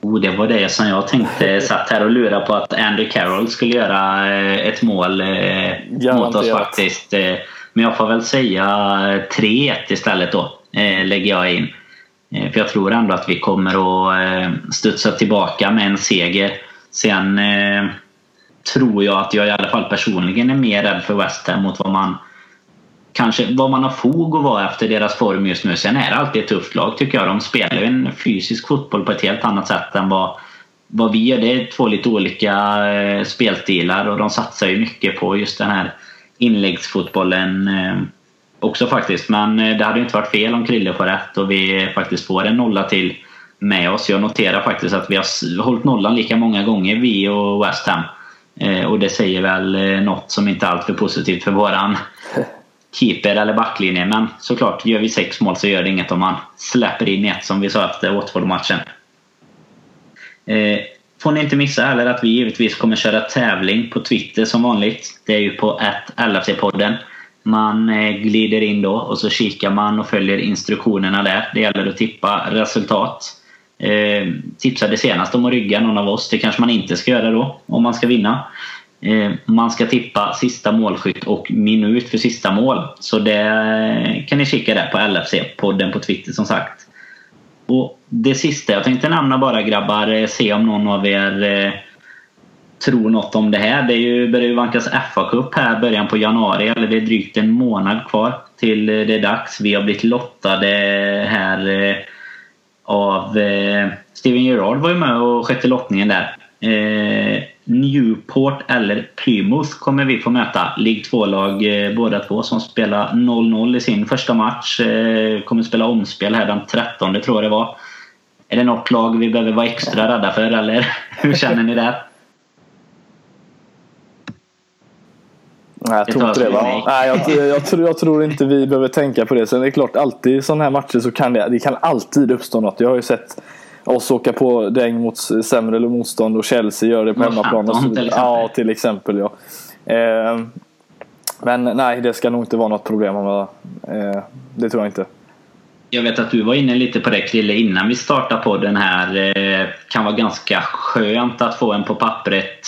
Oh, det var det som jag tänkte. [laughs] Satt här och lurade på att Andy Carroll skulle göra eh, ett mål eh, mot oss faktiskt. Eh, men jag får väl säga 3-1 istället då. Eh, lägger jag in. Eh, för jag tror ändå att vi kommer att studsa tillbaka med en seger. Sen tror jag att jag i alla fall personligen är mer rädd för West Ham mot vad man kanske vad man har fog att vara efter deras form just nu. Sen är det alltid ett tufft lag tycker jag. De spelar ju en fysisk fotboll på ett helt annat sätt än vad, vad vi gör. Det är två lite olika eh, spelstilar och de satsar ju mycket på just den här inläggsfotbollen eh, också faktiskt. Men eh, det hade inte varit fel om Krille får rätt och vi faktiskt får en nolla till med oss. Jag noterar faktiskt att vi har hållit nollan lika många gånger, vi och West Ham. Och det säger väl något som inte är alltför positivt för våran keeper eller backlinje. Men såklart, gör vi sex mål så gör det inget om man släpper in ett som vi sa efter Watford-matchen. Eh, får ni inte missa heller att vi givetvis kommer köra tävling på Twitter som vanligt. Det är ju på LFC-podden. Man eh, glider in då och så kikar man och följer instruktionerna där. Det gäller att tippa resultat. Eh, tipsade senast om att rygga någon av oss. Det kanske man inte ska göra då om man ska vinna. Eh, man ska tippa sista målskytt och minut för sista mål. Så det kan ni kika där på LFC-podden på Twitter som sagt. Och Det sista jag tänkte nämna bara grabbar, eh, se om någon av er eh, tror något om det här. Det är ju, börjar ju vankas FA-cup här början på januari, eller det är drygt en månad kvar till det är dags. Vi har blivit lottade här av Steven Gerrard var ju med och skötte lottningen där. Newport eller Plymouth kommer vi få möta. League 2-lag eh, båda två som spelar 0-0 i sin första match. Eh, kommer spela omspel här den 13 tror jag det var. Är det något lag vi behöver vara extra rädda för eller [laughs] hur känner ni där? Nej, jag tror inte det. Va? Nej, jag, jag, tror, jag tror inte vi behöver tänka på det. Sen är det klart, alltid i sådana här matcher så kan det, det kan alltid uppstå något. Jag har ju sett oss åka på däng mot sämre motstånd och Chelsea gör det på hemmaplan. Och så, ja, till exempel. Ja. Eh, men nej, det ska nog inte vara något problem. Eh, det tror jag inte. Jag vet att du var inne lite på det Krille innan vi startade på den här. Eh, kan vara ganska skönt att få en på pappret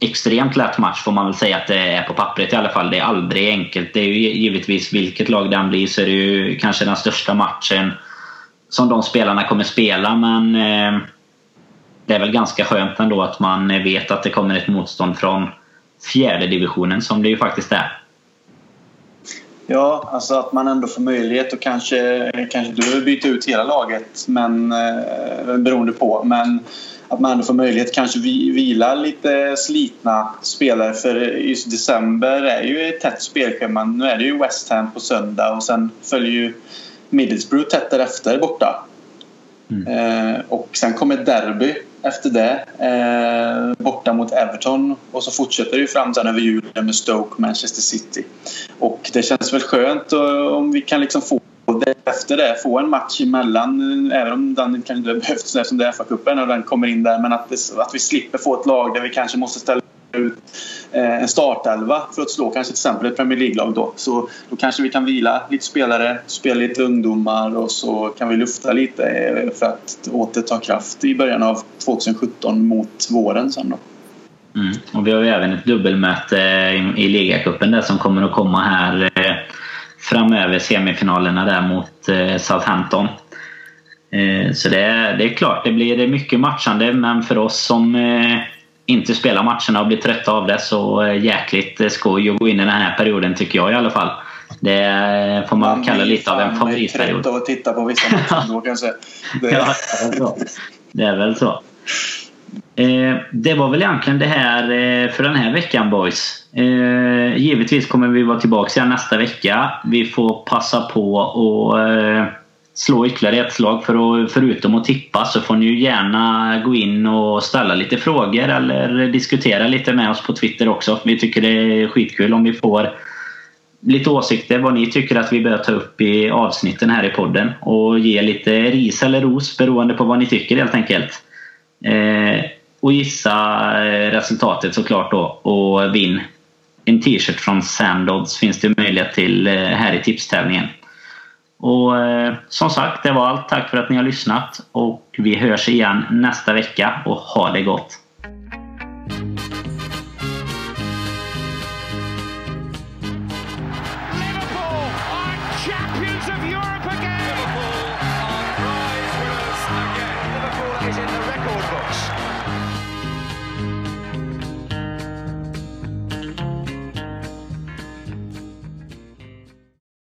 extremt lätt match får man väl säga att det är på pappret i alla fall. Det är aldrig enkelt. Det är ju givetvis vilket lag den blir så är det ju kanske den största matchen som de spelarna kommer spela men eh, det är väl ganska skönt ändå att man vet att det kommer ett motstånd från fjärde divisionen som det ju faktiskt är. Ja, alltså att man ändå får möjlighet att kanske, kanske inte behöver byta ut hela laget men, eh, beroende på. Men att man ändå får möjlighet kanske vila lite slitna spelare för just december är ju ett tätt spelschema. Nu är det ju West Ham på söndag och sen följer ju Middlesbrough tätt därefter borta. Mm. Eh, och sen kommer derby efter det. Eh, borta mot Everton och så fortsätter det ju fram sen över julen med Stoke Manchester City. Och det känns väl skönt om vi kan liksom få efter det få en match emellan även om den kanske inte behövts eftersom det är FA-cupen och den kommer in där men att, det, att vi slipper få ett lag där vi kanske måste ställa ut eh, en startelva för att slå kanske till exempel ett Premier League-lag då. Så då kanske vi kan vila lite spelare, spela lite ungdomar och så kan vi lufta lite eh, för att återta kraft i början av 2017 mot våren sen då. Mm. Och vi har ju även ett dubbelmöte i, ligacupen där som kommer att komma här eh, framöver semifinalerna där mot Southampton. Så det är, det är klart, det blir mycket matchande men för oss som inte spelar matcherna och blir trötta av det så jäkligt skoj att gå in i den här perioden tycker jag i alla fall. Det får man, man kalla lite av en favoritperiod. Man blir att titta på vissa matcher [laughs] då kanske. Det... ja, det är väl så. Eh, det var väl egentligen det här eh, för den här veckan boys. Eh, givetvis kommer vi vara tillbaka igen nästa vecka. Vi får passa på att slå ytterligare ett slag. För att, förutom att tippa så får ni ju gärna gå in och ställa lite frågor eller diskutera lite med oss på Twitter också. Vi tycker det är skitkul om vi får lite åsikter vad ni tycker att vi bör ta upp i avsnitten här i podden och ge lite ris eller ros beroende på vad ni tycker helt enkelt. Eh, och gissa eh, resultatet såklart då och vinn en t-shirt från Sandodds finns det möjlighet till eh, här i tipstävlingen. Och eh, som sagt, det var allt. Tack för att ni har lyssnat och vi hörs igen nästa vecka och ha det gott!